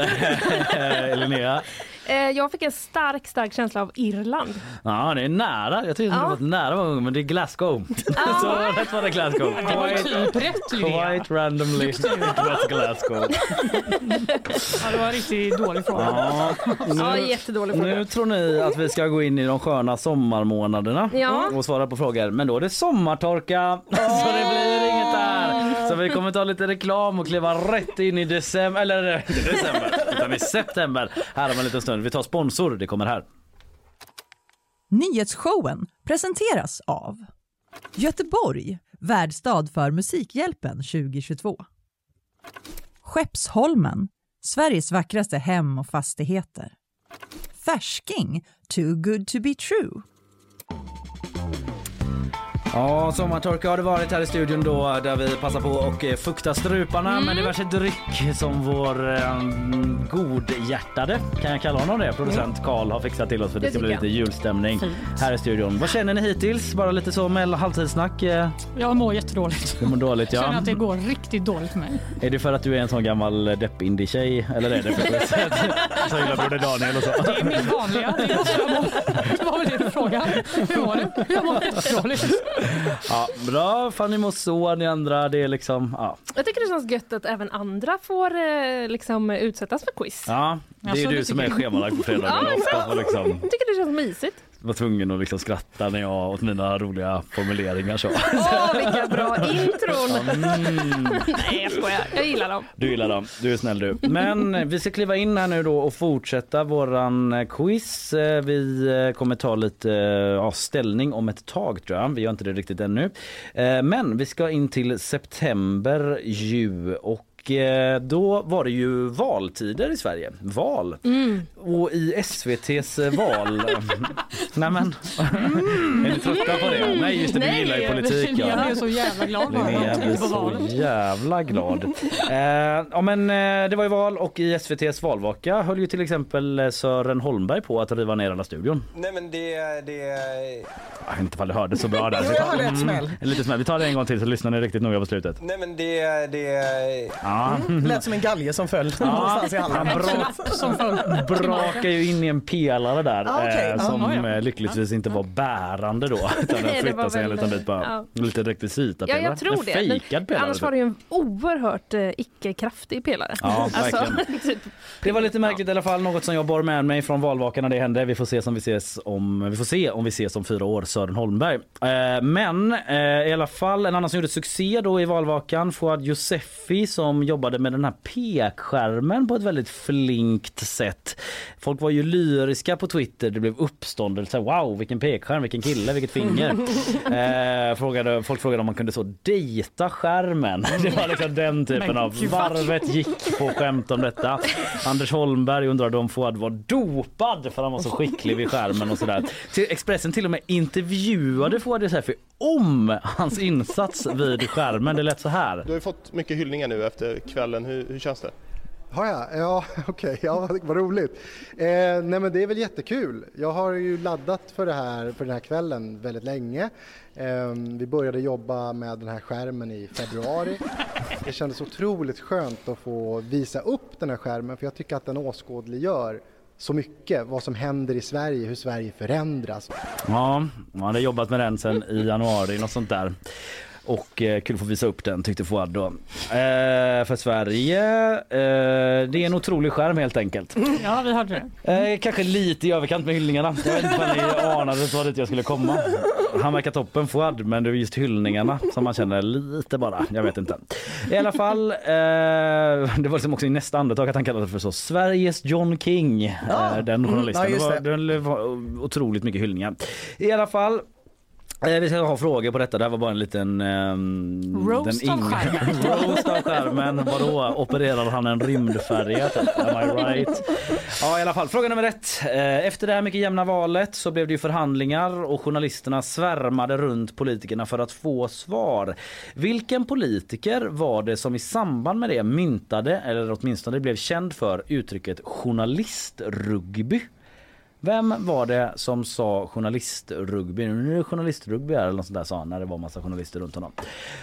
Linnea. Eh, jag fick en stark, stark känsla av Irland. Ja, det är nära. Jag tyckte det Ja. var nära många gånger, men det är Glasgow. Så rätt var det Glasgow. Det var typ rätt. Quite randomly it was Glasgow. Ja, det var en riktigt dålig fråga. Ja, Ja, nu, jättedålig fråga. nu tror ni att vi ska gå in i de sköna sommarmånaderna Ja. och svara på frågor. Men då är det sommartorka, så det blir inget där. Så vi kommer ta lite reklam och kliva rätt in i december, eller inte december, utan i september. Här om en liten stund. Vi tar sponsor, det kommer här. Nyhetsshowen presenteras av Göteborg, värdstad för Musikhjälpen 2022. Skeppsholmen, Sveriges vackraste hem och fastigheter. Färsking, too good to be true. Ja, sommartorka har det varit här i studion då där vi passar på och eh, fukta struparna Mm. med diverse dryck som vår eh, godhjärtade, kan jag kalla honom det, producent Karl har fixat till oss för det, Det ska bli lite julstämning Fint. här i studion. Vad känner ni hittills? Bara lite så med halvtidssnack? eh, Jag mår jättedåligt. Det mår dåligt Jag känner ja. att det går riktigt dåligt för mig. Är det för att du är en sån gammal depp-indie-tjej eller är det för att du så gillar Broder Daniel och så? Det är min vanliga. Det måste jag må. Det var väl det du frågade. Hur mår du? Jag mår jättedåligt. Ja, bra Fanny så, ni andra det är liksom, ja. Jag tycker det känns gött att även andra får eh, liksom utsättas för quiz. Ja, det är Alltså, du som är schemalagd på fredagar Ja, liksom Jag tycker det känns mysigt. Var tvungen att liksom skratta när jag åt mina roliga formuleringar så. Åh, vilka bra intron! Mm, Nej, jag skojar. Jag gillar dem. du gillar dem, du är snäll du. Men vi ska kliva in här nu då och fortsätta våran quiz. Eh, Vi eh, kommer ta lite ja, ställning om ett tag tror jag. Vi gör inte det riktigt ännu. Eh, Men vi ska in till september ju och eh, då var det ju valtider i Sverige. Val. Mm. Och i SVTs val... Nej men, är ni trötta på det? Nej just det, du Nej, gillar ju politik. Jag Ja. blev så jävla glad Linnea blir på så jävla glad. Eh, ja, men, eh, det var ju val och i SVTs valvaka höll ju till exempel eh, Sören Holmberg på att riva ner hela studion. Nej men det, det... Jag vet inte ifall det hördes så bra där. Jo, jag hörde ett smäll. en liten smäll. Vi tar det en gång till så lyssnar ni riktigt noga på slutet. Nej men det, det... Ja. Lät som en galge som föll någonstans i Han hallen. bra, Som föll. brakar ju in i en pelare där Ah, okej. eh, Ja, som ja, ja. eh, lyckligtvis inte var bärande då. Utan den flyttade sig en liten bit bara. ja. Lite rekvisita Ja, jag tror en det. fejkad pelare. Annars typ. var det ju en oerhört eh, icke-kraftig pelare. Ja, verkligen. typ. Det var lite märkligt i alla fall, något som jag bar med mig från valvakan när det hände. Vi får se om vi ses om vi får se om vi ses om fyra år, Sören Holmberg. Eh, men eh, i alla fall en annan som gjorde succé då i valvakan, Fouad Josefi som jobbade med den här pekskärmen på ett väldigt flinkt sätt. Folk var ju lyriska på Twitter, det blev uppståndelse wow vilken pekskärm, vilken kille, vilket finger. eh, frågade, folk frågade om man kunde så dejta skärmen. Det var liksom den typen Men av varvet gick på skämt om detta. Anders Holmberg undrade om Fouad var dopad för han var så skicklig vid skärmen och sådär. Till Expressen till och med intervjuade Fouad Yousefi om hans insats vid skärmen. Det lät så här. Du har ju fått mycket hyllningar nu efter kvällen. Hur, hur känns det? Har jag? Ja, okej, ja, vad, vad roligt. Eh, nej men det är väl jättekul. Jag har ju laddat för, det här, för den här kvällen väldigt länge. Eh, vi började jobba med den här skärmen i februari. Det kändes otroligt skönt att få visa upp den här skärmen för jag tycker att den åskådliggör så mycket vad som händer i Sverige, hur Sverige förändras. Ja, man hade jobbat med den sen i januari, något sånt där. Och eh, kul att få visa upp den tyckte Fouad då. Eh, för Sverige, eh, det är en otrolig skärm helt enkelt. Ja, vi hörde det. Eh, kanske lite i överkant med hyllningarna. Jag vet inte om ni anade så dit jag skulle komma. Han verkar toppen Fouad men det är just hyllningarna som man känner lite bara. Jag vet inte. I alla fall, eh, det var liksom också i nästa andetag att han kallade för så Sveriges John King. Ja. Eh, den Mm, journalisten. ja, just det. Var, det var otroligt mycket hyllningar. I alla fall Eh, Vi ska ha frågor på detta. Det här var bara en liten... ehm, Roast den av skärmen. Roast av skärmen. Vadå? Opererar han en rymdfärja? Am I right? Ja, i alla fall. Fråga nummer ett. Eh, Efter det här mycket jämna valet så blev det ju förhandlingar och journalisterna svärmade runt politikerna för att få svar. Vilken politiker var det som i samband med det myntade, eller åtminstone blev känd för, uttrycket journalistrugby? Vem var det som sa journalistrugby? Nu är det journalistrugby här eller något sånt där sa han när det var massa journalister runt honom.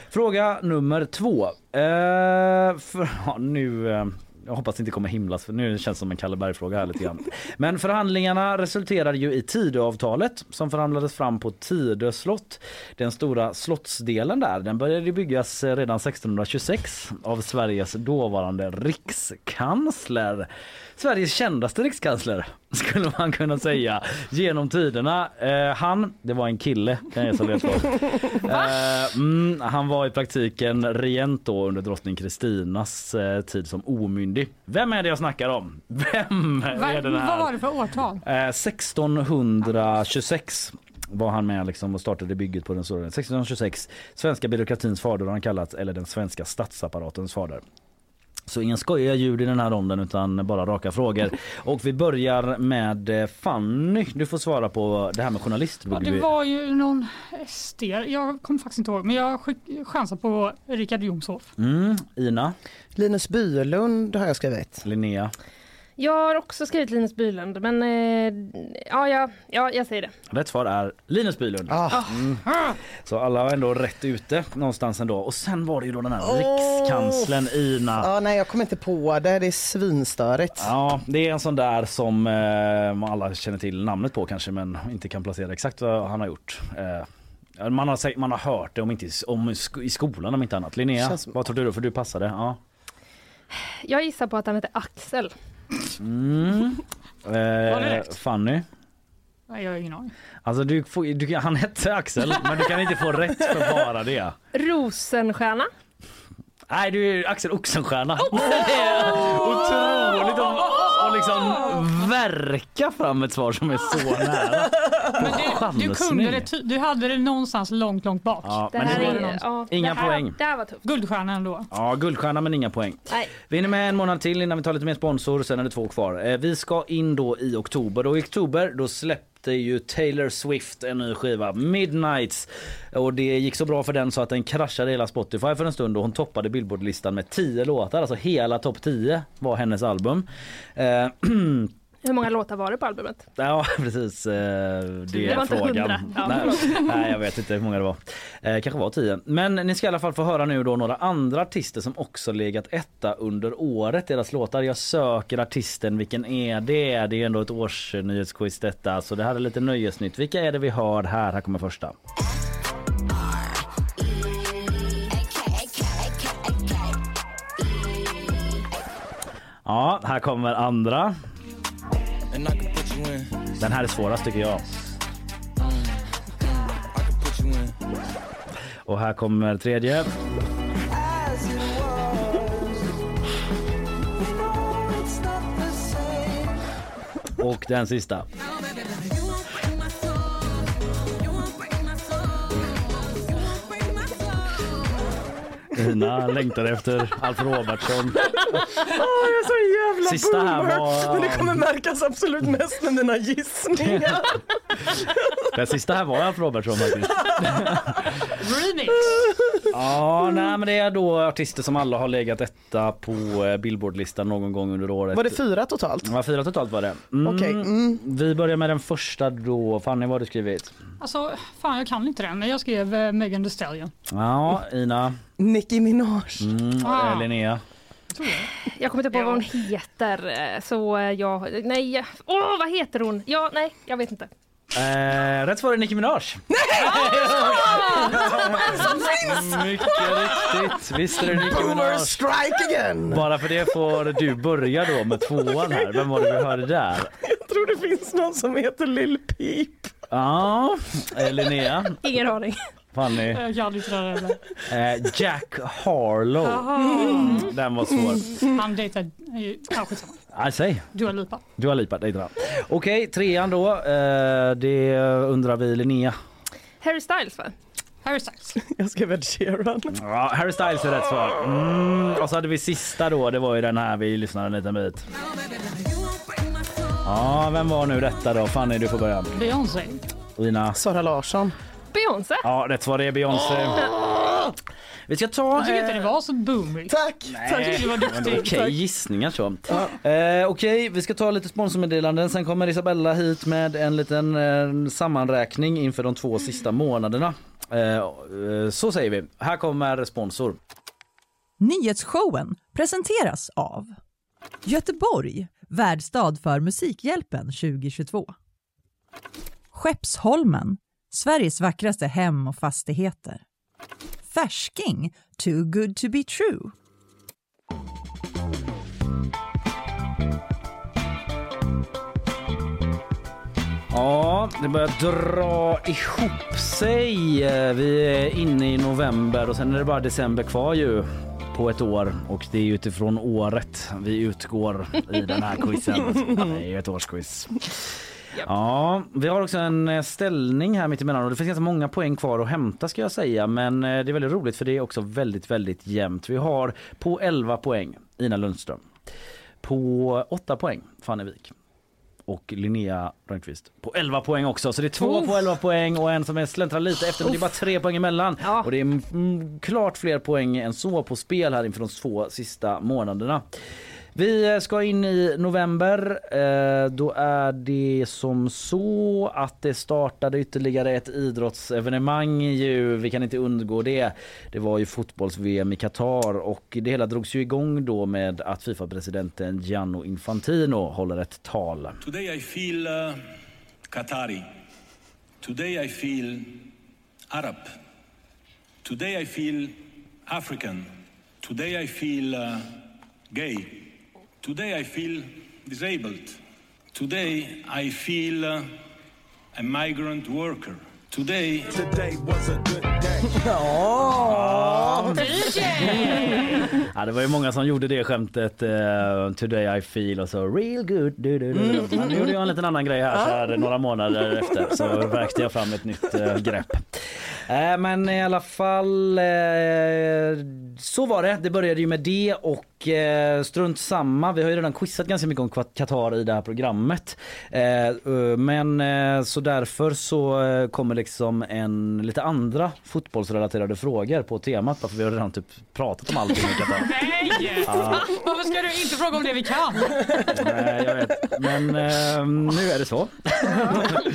Fråga nummer två. Eh, för, ja, nu, eh, jag hoppas det inte kommer himlas för nu känns det som en Kalle Berg-fråga här lite grann. Men förhandlingarna resulterade ju i Tidöavtalet som förhandlades fram på Tidö slott. Den stora slottsdelen där den började byggas redan 1626 av Sveriges dåvarande rikskansler. Sveriges kändaste rikskansler skulle man kunna säga genom tiderna. Eh, han, det var en kille kan jag säga eh, mm, Han var i praktiken regent då under drottning Kristinas eh, tid som omyndig. Vem är det jag snackar om? Vem Va, är den vad här? var det för årtal? Eh, 1626 var han med liksom och startade bygget på den stora 1626 svenska byråkratins fader har han kallats eller den svenska statsapparatens fader. Så ingen skojiga ljud i den här ronden utan bara raka frågor. Och vi börjar med eh, Fanny. Du får svara på det här med Ja, journalistrugby. det var ju någon SD, jag kommer faktiskt inte ihåg, men jag chansar på Richard Jomshof. Mm, Ina, Linus Bylund har jag skrivit. Linnea. Jag har också skrivit Linus Bylund, men eh, ja, ja, ja, jag säger det. Rätt svar är Linus Bylund. Ah. Mm. Så alla var ändå rätt ute någonstans ändå. Och sen var det ju då den här Åh. rikskanslern Ina. Ja, nej, jag kommer inte på det. Det är svinstörigt. Ja, det är en sån där som eh, alla känner till namnet på kanske men inte kan placera exakt vad han har gjort. Eh, man, har, man har hört det om inte i, om, i skolan om inte annat. Linnea, Känns- vad tror du? För du passade. Ja. Jag gissar på att han heter Axel. Mm. det Eh? Fanny? Nej, jag har ingen aning. Alltså du får, du, kan- han hette Axel men du kan inte få rätt för bara det. Rosenstjärna. Nej du är Axel Oxenstierna. Det är otroligt att liksom verka fram ett svar som är så nära. Men du, du kunde det, ty- du hade det någonstans långt, långt bak. Ja, Det men här det- är, ja, Inga det här, poäng. Det här var tufft. Guldstjärnan då. Ja, guldstjärna men inga poäng. Nej. Vi hinner med en månad till innan vi tar lite mer sponsor. Sen är det två kvar. Eh, Vi ska in då i oktober och i oktober då släppte ju Taylor Swift en ny skiva, Midnights. Och det gick så bra för den så att den kraschade hela Spotify för en stund och hon toppade Billboardlistan med 10 låtar. Alltså hela topp 10 var hennes album. Eh, Hur många låtar var det på albumet? Ja precis, eh, det Det är inte frågan. Ja, nej, nej jag vet inte hur många det var. Eh, kanske var tio. Men ni ska i alla fall få höra nu då några andra artister som också legat etta under året. Deras låtar. Jag söker artisten, vilken är det? Det är ändå ett årsnyhetsquiz detta. Så det här är lite nöjesnytt. Vilka är det vi hör här? Här kommer första. Ja, här kommer andra. Den här är svårast tycker jag. Och här kommer tredje. Och den sista. Ina längtar efter Alf Robertsson. Åh, jag är så jävla Sista här boomer. var- Men det kommer märkas absolut mest med mina gissningar. Den sista här var Alf Robertsson faktiskt. Remix! Ja, nej, men det är då artister som alla har legat etta på eh, Billboardlistan någon gång under året. Var det fyra totalt? Ja, fyra totalt var det. Mm. Okej, mm. Vi börjar med den första då. Fanny, vad har du skrivit? Alltså, fan jag kan inte den, men jag skrev eh, Megan Thee Stallion. Ja, Ina. Nicki Minaj. Mm, Ah. eh, Linnea. Jag kommer inte på vad hon heter. eh, Så jag... Nej, åh vad heter hon? Ja, nej, jag vet inte. Eh, rätt svar är Nicki Minaj. som finns! Mycket riktigt. Visst är det Nicki Minaj. strike again! Bara för det får du börja då med tvåan här. Vem var det vi hörde där? Jag tror det finns någon som heter Lil Peep. Ja, eh, Linnea. Ingen aning. Fanny. Jag kan inte heller. Eh, Jack Harlow. Mm, den var svår. Han dejtar, eh, ja skitsamma. Ah, säg. Dua Lipa. Du har lipat dig han. Okej, trean då. Eh, det undrar vi Linnea. Harry Styles va? Harry Styles. Jag skrev Ed Sheeran. Ja, Harry Styles är rätt svar. Mm, och så hade vi sista då. Det var ju den här vi lyssnade en liten bit. Ja, vem var nu detta då? Fanny, du får börja. Beyoncé. Ina. Sara Larsson. Beyoncé. Ja, rätt svar är Beyoncé. Vi ska ta... Jag tycker inte eh, det var så boomigt. Tack! Tack, du var men det var duktig. Okej gissningar så. Eh, Okej, vi ska ta lite sponsormeddelanden. Sen kommer Isabella hit med en liten eh, sammanräkning inför de två sista månaderna. Eh, eh, så säger vi. Här kommer sponsor. Nyhetsshowen presenteras av Göteborg, värdstad för Musikhjälpen 2022. Skeppsholmen, Sveriges vackraste hem och fastigheter. Färsking, too good to be true. Ja, det börjar dra ihop sig. Vi är inne i november och sen är det bara december kvar ju på ett år och det är utifrån året vi utgår i den här quizen. Det är ju ett årsquiz. Ja, vi har också en eh, ställning här mitt emellan och det finns ganska många poäng kvar att hämta ska jag säga men eh, det är väldigt roligt för det är också väldigt, väldigt jämnt. Vi har på 11 poäng Ina Lundström. På 8 poäng Fanny Wik och Linnea Rönnqvist på 11 poäng också. Så det är två Uff. på 11 poäng och en som är släntrar lite efter men det är bara tre poäng emellan. Ja. Och det är klart fler poäng än så på spel här inför de två sista månaderna. Vi ska in i november. Eh, då är det som så att det startade ytterligare ett idrottsevenemang. Ju. Vi kan inte undgå det. Det var ju fotbolls-VM i Qatar och det hela drogs ju igång då med att Fifa-presidenten Gianno Infantino håller ett tal. Today I feel uh, Qatari. Today I feel Arab. Today I feel African. Today I feel uh, gay. Today I feel disabled. Today I feel uh, a migrant worker. Today. Today was a good day. Ja, det var ju många som gjorde det skämtet eh, Today I feel och så real good. Du, du, du. du. Men nu gjorde jag en liten annan grej här, så här några månader efter så verkte jag fram ett nytt eh, grepp. Eh, men i alla fall eh, så var det. Det började ju med det och eh, strunt samma. Vi har ju redan quizat ganska mycket om Qatar i det här programmet. Eh, men så därför så kommer liksom en lite andra fotbollsrelaterade frågor på temat. För vi har redan typ pratat om allting i Qatar. Nej! Ja. Varför ska du inte fråga om det vi kan? Nej, jag vet. Men nu är det så.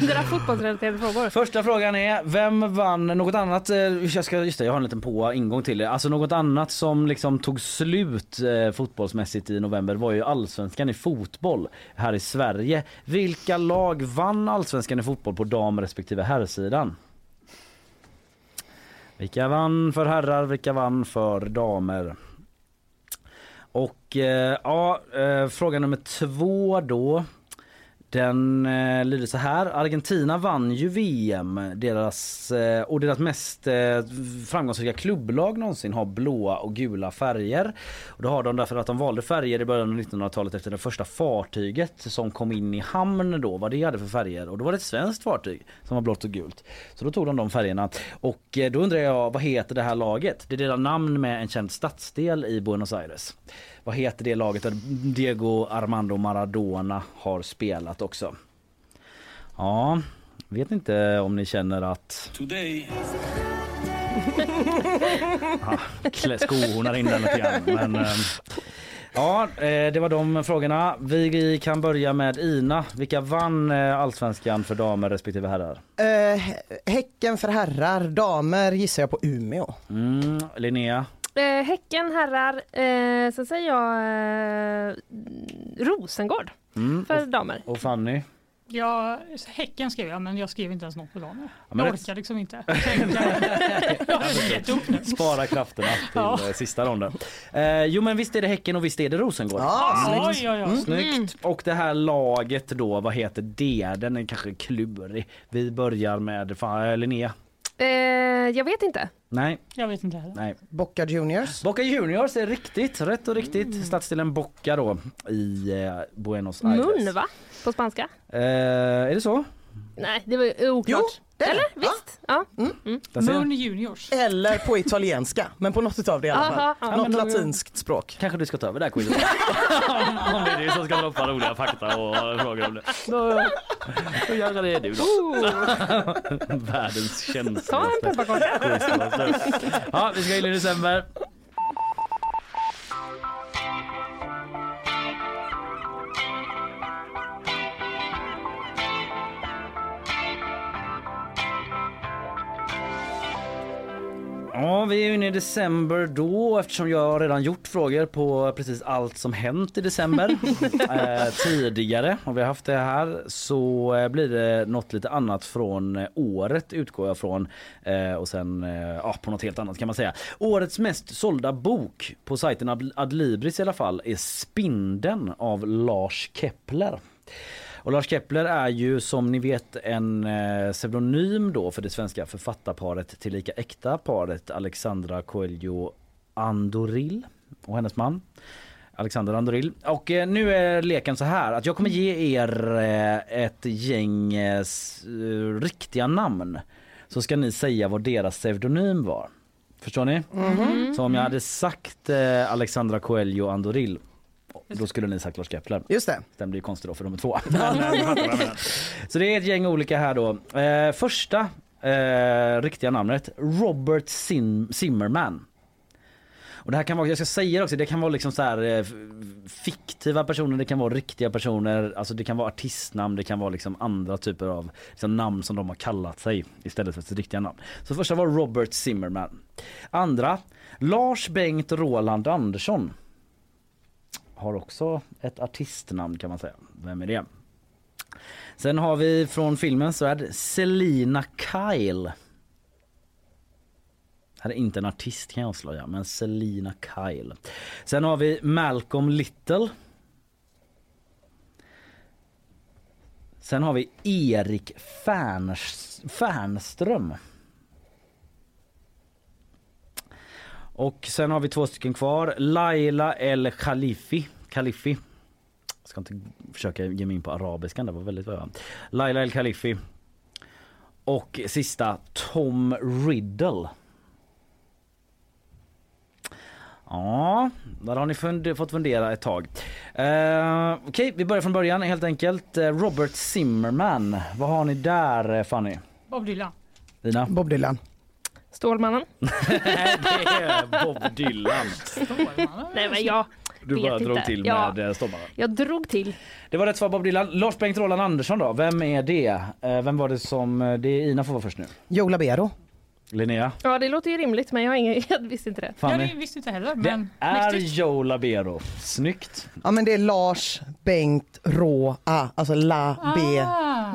Det där fotbollsrelaterade frågor. Första frågan är, vem vann något annat? Eh, jag, ska, just det, jag har en liten på ingång till det. Alltså något annat som liksom tog slut eh, fotbollsmässigt i november var ju allsvenskan i fotboll här i Sverige. Vilka lag vann allsvenskan i fotboll på dam respektive herrsidan? Vilka vann för herrar, vilka vann för damer? Och eh, ja, eh, fråga nummer två då. Den eh, lyder så här. Argentina vann ju VM. Deras, eh, och deras mest eh, framgångsrika klubblag någonsin har blåa och gula färger. Och det har de därför att de valde färger i början av 1900-talet efter det första fartyget som kom in i hamn då. Vad det hade för färger. Och då var det ett svenskt fartyg som var blått och gult. Så då tog de de färgerna. Och eh, då undrar jag vad heter det här laget? Det delar namn med en känd stadsdel i Buenos Aires. Vad heter det laget där Diego Armando Maradona har spelat också? Ja, vet inte om ni känner att... Today, klä skohornar in den lite grann. Men, ehm, ja, eh, det var de frågorna. Vi kan börja med Ina. Vilka vann eh, allsvenskan för damer respektive herrar? Eh, häcken för herrar, damer gissar jag på Umeå. Mm, Linnea? Eh, häcken herrar, eh, så säger jag eh, Rosengård Mm, för damer. Och Fanny? Ja, Häcken skrev jag men jag skrev inte ens något på dagen. men jag det- orkar liksom inte. jag har gett upp nu. Spara krafterna till Ja. eh, sista ronden. Eh, jo men visst är det Häcken och visst är det Rosengård. Ja, Mm. snyggt. Oj, oj, oj. Mm. Snyggt. Och det här laget då, vad heter det? Den är kanske klurig. Vi börjar med fan, Linnea. Eh, jag vet inte. Nej. Jag vet inte heller. Nej. Boca Juniors. Boca Juniors är riktigt, rätt och riktigt. Mm. Stadsdelen Boca då i eh, Buenos Aires. Mun va? På spanska? Eh, är det så? Nej, det var oklart. det är det. Eller? Visst? Ja. Där ser jag. Mun Juniors. Eller på italienska, men på något utav det i alla fall. Aha, ja, Något men då- latinskt språk. Kanske du ska ta över det här quizet. om, om det är du som ska droppa roliga fakta och frågor om det. Då, då gör det du då. Världens känsligaste Ta en pepparkaka. quizmaster. Ja, vi ska in i december. Ja, vi är inne i december då eftersom jag har redan gjort frågor på precis allt som hänt i december eh, tidigare och vi har haft det här så eh, blir det något lite annat från eh, året utgår jag från eh, och sen eh, ja, på något helt annat kan man säga. Årets mest sålda bok på sajten Ad- Adlibris i alla fall är Spindeln av Lars Kepler. Och Lars Kepler är ju som ni vet en eh, pseudonym då för det svenska författarparet tillika äkta paret Alexandra Coelho Andoril och hennes man. Alexander Andoril. Och eh, nu är leken så här att jag kommer ge er eh, ett gäng eh, riktiga namn. Så ska ni säga vad deras pseudonym var. Förstår ni? Mhm. Så om jag hade sagt Alexandra Coelho Andoril då skulle ni sagt Lars Kepler. Just det. Den blir konstig då för de är två. Så det är ett gäng olika här då. Eh, första eh, riktiga namnet Robert Sim- Zimmerman. Och det här kan vara, jag ska säga det också, det kan vara liksom så här eh, fiktiva personer, det kan vara riktiga personer, alltså det kan vara artistnamn, det kan vara liksom andra typer av liksom namn som de har kallat sig istället för sitt riktiga namn. Så första var Robert Zimmerman. Andra, Lars Bengt Roland Andersson. Har också ett artistnamn kan man säga. Vem är det? Sen har vi från filmens värld Selina Kyle. Här är inte en artist kan jag avslöja, men Selina Kyle. Sen har vi Malcolm Little. Sen har vi Erik Färns, Färnström. Och sen har vi två stycken kvar. Laila El Khalifi. Khalifi. Jag ska inte försöka ge mig in på arabiskan, det var väldigt bra. Laila El Khalifi. Och sista Tom Riddle. Ja, där har ni fund- fått fundera ett tag. Uh, Okej, vi börjar från början helt enkelt. Eh, Robert Zimmerman, vad har ni där eh, Fanny? Bob Dylan. Dina? Bob Dylan. Stålmannen. det är Bob Dylan. Nej men jag Du vet bara inte. drog till ja, med eh, Stålmannen. Jag drog till. Det var rätt svar Bob Dylan. Lars Bengt Roland Andersson då, vem är det? Eh, Vem var det som, eh, det är Ina får vara först nu. Joe Labero. Linnea? Ja det låter ju rimligt men jag, har ingen, jag visste inte det. Fanny? Jag visste inte heller Det men är mäktigt. Joe Labero. Snyggt. Ja men det är Lars Bengt Rå A, alltså La B Ah.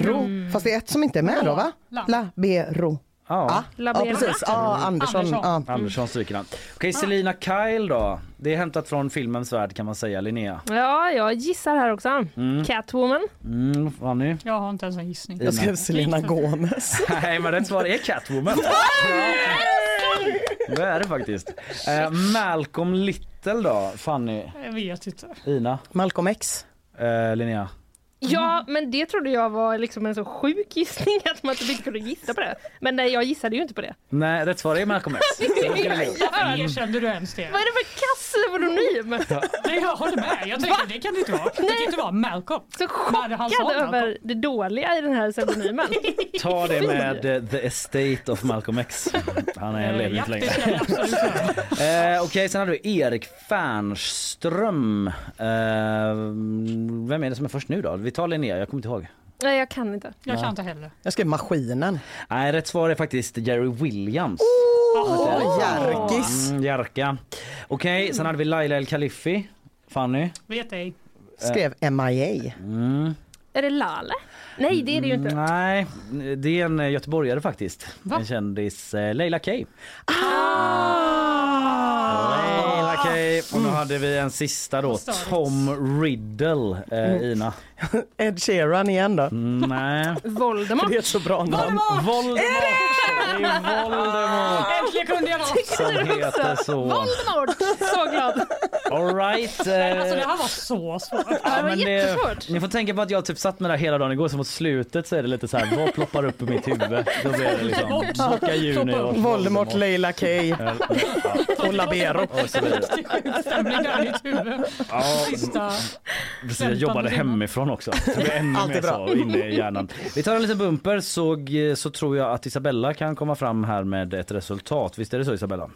Ro. Fast det är ett som inte är med då va? La. La B Ro. Ja, ja precis. Ja, Andersson. Andersson. Ja. Andersson stryker han. Okej, Selina Kyle då. Det är hämtat från filmens värld kan man säga, Linnea. Ja, jag gissar här också. Mm. Catwoman. Mm, Fanny? Jag har inte ens en gissning. Jag skrev Selena Gomez. Nej, men rätt svar är Catwoman. Det är det faktiskt. Eh, Malcolm Little då, Fanny? Jag vet inte. Ina? Malcolm X. Eh, Linnea? Ja, men det trodde jag var liksom en så sjuk gissning att man typ inte kunde gissa på det. Men nej, jag gissade ju inte på det. Nej, rätt svar är Malcolm X. Erkände du ens det? Vad är det för kass pseudonym? Nej, jag håller med. Jag tänkte det kan det inte vara. Det kan inte vara Malcolm. Så chockad Malcolm. över det dåliga i den här pseudonymen. Ta det med eh, The Estate of Malcolm X. Han är Eh, lever ja, inte det längre. ska jag absolut göra. Eh, Okej, sen har du Erik Fernström. Eh, vem är det som är först nu då? Vi tar Linnea, jag kommer inte ihåg. Nej, jag kan inte. Jag Ja. kan inte heller. Jag skrev Maskinen. Nej, rätt svar är faktiskt Jerry Williams. Åh, Jerkis. Mm, Jerka. Okej, sen hade vi Laila El Khalifi. Fanny? Vet ej. Skrev MIA. Mm. Är det Lale? Nej, det är det ju inte. Nej, det är en eh, göteborgare faktiskt. Va? En kändis. Eh, Leila K. Ah! Leila K. Och nu hade vi en sista då. Tom Riddle. Eh, Ina. Ed Sheeran igen då. Mm, nej. Voldemort. Det är ett så bra namn. Voldemort! Det är Voldemort Äntligen kunde jag något. som heter så. Voldemort! Så glad. All right. Alltså det eh, här var så svårt. det var men jättesvårt. Ni får tänka på att jag typ satt med det här hela dagen igår så mot slutet så är det lite så här vad ploppar upp i mitt huvud? Då blir det liksom Boca Junior. Voldemort, Leila K och Labero. Och så vidare. Ja. Precis, jag jobbade hemifrån också. Så det blir ännu Allt är mer bra. så inne i hjärnan. Vi tar en liten bumper så, så tror jag att Isabella kan komma fram här med ett resultat. Visst är det så Isabella?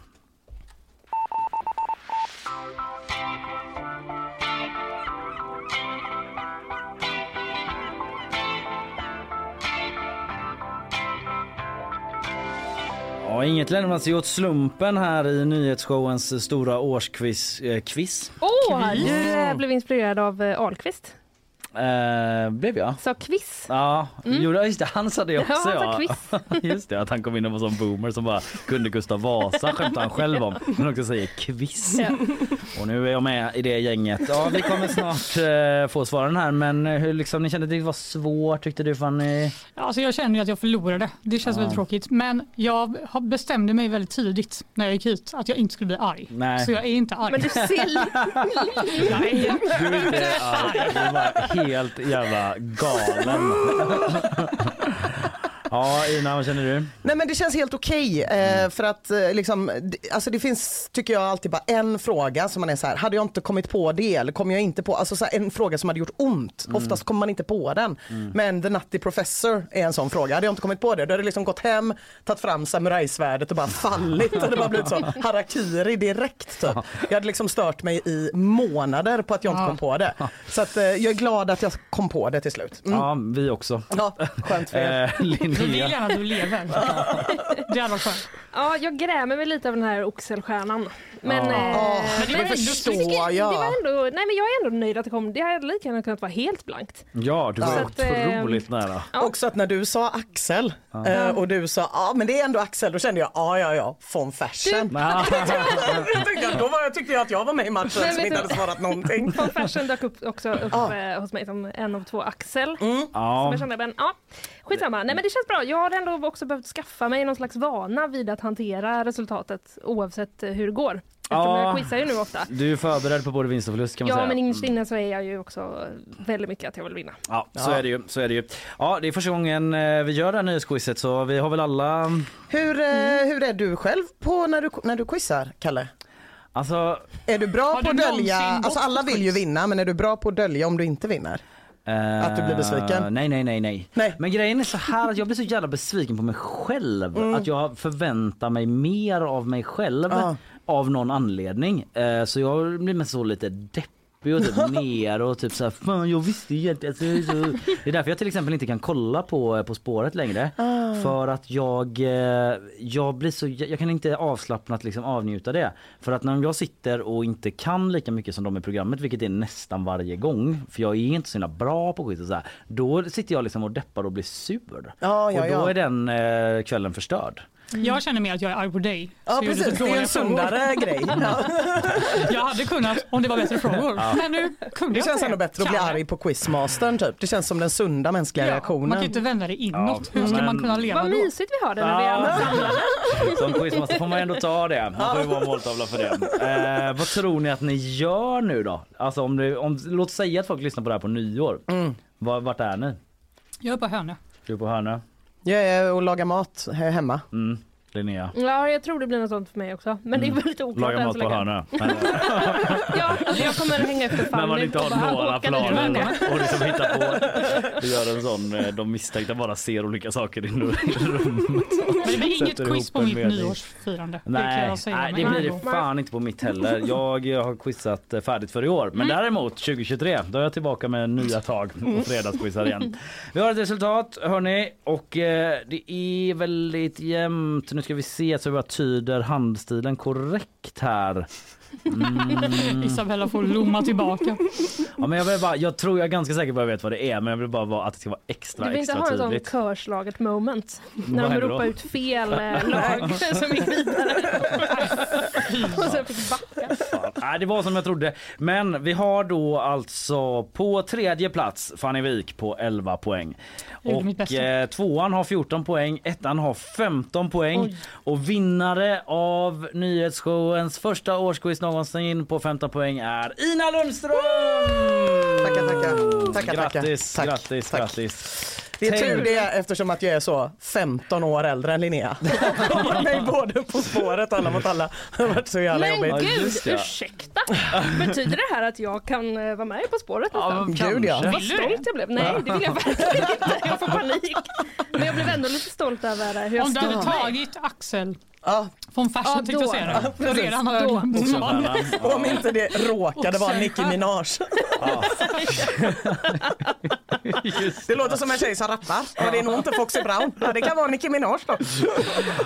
Ja, inget lämnar sig åt slumpen här i nyhetsshowens stora årsquiz. Eh, quiz. Åh, du eh, blev inspirerad av eh, Ahlqvist. Eh, blev jag? Sa quiz. Ja, Mm. jo, just det, han sa det också. Ja, han sa ja. just det, att han kom in och var sån boomer som bara kunde Gustav Vasa skämtar han själv om. Men också säger quiz. Ja. Och nu är jag med i det gänget. Ja, vi kommer snart eh, få svaren här men hur liksom, ni kände att det var svårt tyckte du Fanny? Alltså jag känner ju att jag förlorade. Det känns Ja. väldigt tråkigt. Men jag har- bestämde mig väldigt tidigt när jag gick hit att jag inte skulle bli arg. Nej. Så jag är inte arg. Men du ser... Nej. Du är inte arg, du är bara helt jävla galen. ja, Ina vad känner du? Nej men det känns helt okej eh, för att eh, liksom, d- alltså det finns tycker jag alltid bara en fråga som man är så här, hade jag inte kommit på det eller kom jag inte på, alltså så här, en fråga som hade gjort ont. Oftast kommer man inte på den. Men The Nutty Professor är en sån fråga, hade jag inte kommit på det då hade jag liksom gått hem, tagit fram samurajsvärdet och bara fallit. Det hade bara blivit så harakiri direkt typ. Jag hade liksom stört mig i månader på att jag inte kom på det. Så att, eh, jag är glad att jag kom på det till slut. Mm. Ja, vi också. Ja, skönt för er. Eh, Jag vill gärna att du lever. Det hade varit skönt. Ja, jag grämer mig lite av den här oxelstjärnan. Men, Ja. eh, men det det ändå förstår snyggt. det jag. var ändå, nej men jag är ändå nöjd att det kom. Det hade lika gärna kunnat vara helt blankt. Ja, du var Så att, eh, otroligt nära. Ja. Också att när du sa Axel eh, och du sa ja men det är ändå Axel, då kände jag ja ja ja, von Fersen. Ja. Jag tänkte, då var jag, tyckte jag att jag var med i matchen Men som vet inte du- hade svarat någonting. Von Fersen dök upp också upp Ja. eh, hos mig som en av två Axel. Som Ja. jag kände, men ja, skitsamma. Nej men det känns bra. Jag har ändå också behövt skaffa mig någon slags vana vid att hantera resultatet oavsett eh, hur det går. Eftersom Ja. jag quizar ju nu ofta. Du är förberedd på både vinst och förlust kan man Ja säga. men innerst inne så är jag ju också väldigt mycket att jag vill vinna. Ja, så Ja. är det ju. Så är det ju. Ja, det är första gången eh, vi gör det här nyhetsquizet så vi har väl alla... Hur, eh, hur är du själv på när du, när du quizar, Kalle? Alltså... Är du bra på att dölja, alltså alla vill ju vinna men är du bra på att dölja om du inte vinner? Eh, Att du blir besviken? Nej, nej, nej, nej. Nej. Men grejen är så här att jag blir så jävla besviken på mig själv. Mm. Att jag förväntar mig mer av mig själv Ja. av någon anledning. Eh, så jag blir mest så lite deppig deppig och typ ner och typ såhär fan jag visste egentligen. Är så... Det är därför jag till exempel inte kan kolla på På spåret längre. Ah. För att jag, eh, jag blir så, jag kan inte avslappnat liksom avnjuta det. För att när jag sitter och inte kan lika mycket som de i programmet, vilket är nästan varje gång, för jag är inte så himla bra på quiz och så här, då sitter jag liksom och deppar och blir sur. Ja, ja, och då ja. är den eh, kvällen förstörd. Jag känner mer att jag är arg på dig. Ja precis, det är en sundare frågor. grej. Ja. Jag hade kunnat om det var bättre frågor. Ja. Men nu kunde Det jag känns ändå bättre att bli arg på quizmastern typ. Det känns som den sunda mänskliga Ja, reaktionen. man kan ju inte vända det inåt. Ja, Hur ska men- man kunna leva Vad då? mysigt vi har det när vi är. Som quizmaster får man ändå ta det. Man får ju vara måltavla för det. Eh, vad tror ni att ni gör nu då? Alltså om, det, om låt säga att folk lyssnar på det här på nyår. Var, vart är ni? Jag är på Hönö. Du är på Hörnö? Jag är och lagar mat hemma. Mm. Linnea? Ja, jag tror det blir något sånt för mig också. Men det är väldigt oklart Laga mat på. Men, Ja, alltså jag kommer hänga efter Fanny när man inte har några planer och liksom hittar på. Du gör en sån, eh, de misstänkta bara ser olika saker i rummet. Men det blir inget quiz på mitt nyårsfirande. Det Nej, säga nej det blir det fan inte på mitt heller. Jag, jag har quizat eh, färdigt för i år. Men Mm. däremot 2023, då är jag tillbaka med nya tag och fredagsquizar igen. Vi har ett resultat hörni och eh, det är väldigt jämnt. Nu ska vi se så jag tyder handstilen korrekt här. Mm. Isabella får lomma tillbaka. Ja, men jag, vill bara, jag tror jag är ganska säker på att jag vet vad det är men jag vill bara vara, att det ska vara extra Du vill inte ha en sån tydligt. körslaget moment Vad när de ropar ut fel eh, lag som gick vidare. och sen fick backa. Nej, det var som jag trodde. Men vi har då alltså på tredje plats Fanny Wik på 11 poäng. Och eh, tvåan har 14 poäng, ettan har 15 poäng. Oj. Och vinnare av nyhetsshowens första årsquiz någonsin på 15 poäng är Ina Lundström! Tackar, tackar. Tackar, tackar. Grattis, Tack, grattis, tack. grattis. Det är Tänk- tur det eftersom att jag är så 15 år äldre än Linnea. Jag var med både På spåret Alla mot alla. Det har varit så jävla Men jobbigt. gud, just det. ursäkta. Betyder det här att jag kan eh, vara med På spåret nästan? Gud ja. Vad stolt jag blev. Nej, det vill jag verkligen inte. Jag får panik. Men jag blev ändå lite stolt över eh, hur jag Om du hade mig. tagit Axel Ja. von Fersen Ja, tänkte jag säga Ja, det. Redan hade jag glömt. Om inte det råkade vara Nicki. Minaj. Det låter som en tjej som rappar. Men det är nog inte Foxy Brown. Ja, det kan vara Nicki Minaj då.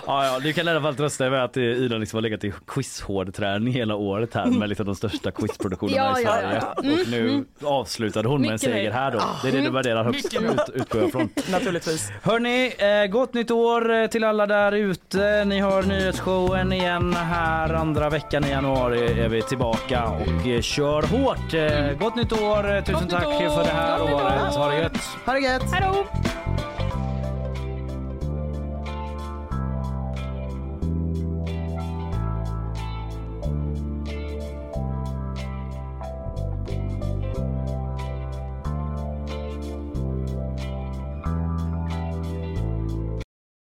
Ja, ja, du kan i alla fall trösta dig med att Ina liksom har legat i quizhårdträning hela året här med liksom de största quizproduktionerna Ja, i ja, Sverige. ja, ja. Och nu avslutade hon med en seger här då. Det är det du värderar högst, ut, utgår jag från. Naturligtvis. Hörni, eh, gott nytt år eh, till alla där ute. Ni har nyhetsshowen igen här andra veckan i januari är vi tillbaka och eh, kör hårt. Eh, gott nytt år, Eh, tusen Gott tack år. för det här året. Ha det gött. Ha det gött. Hej då!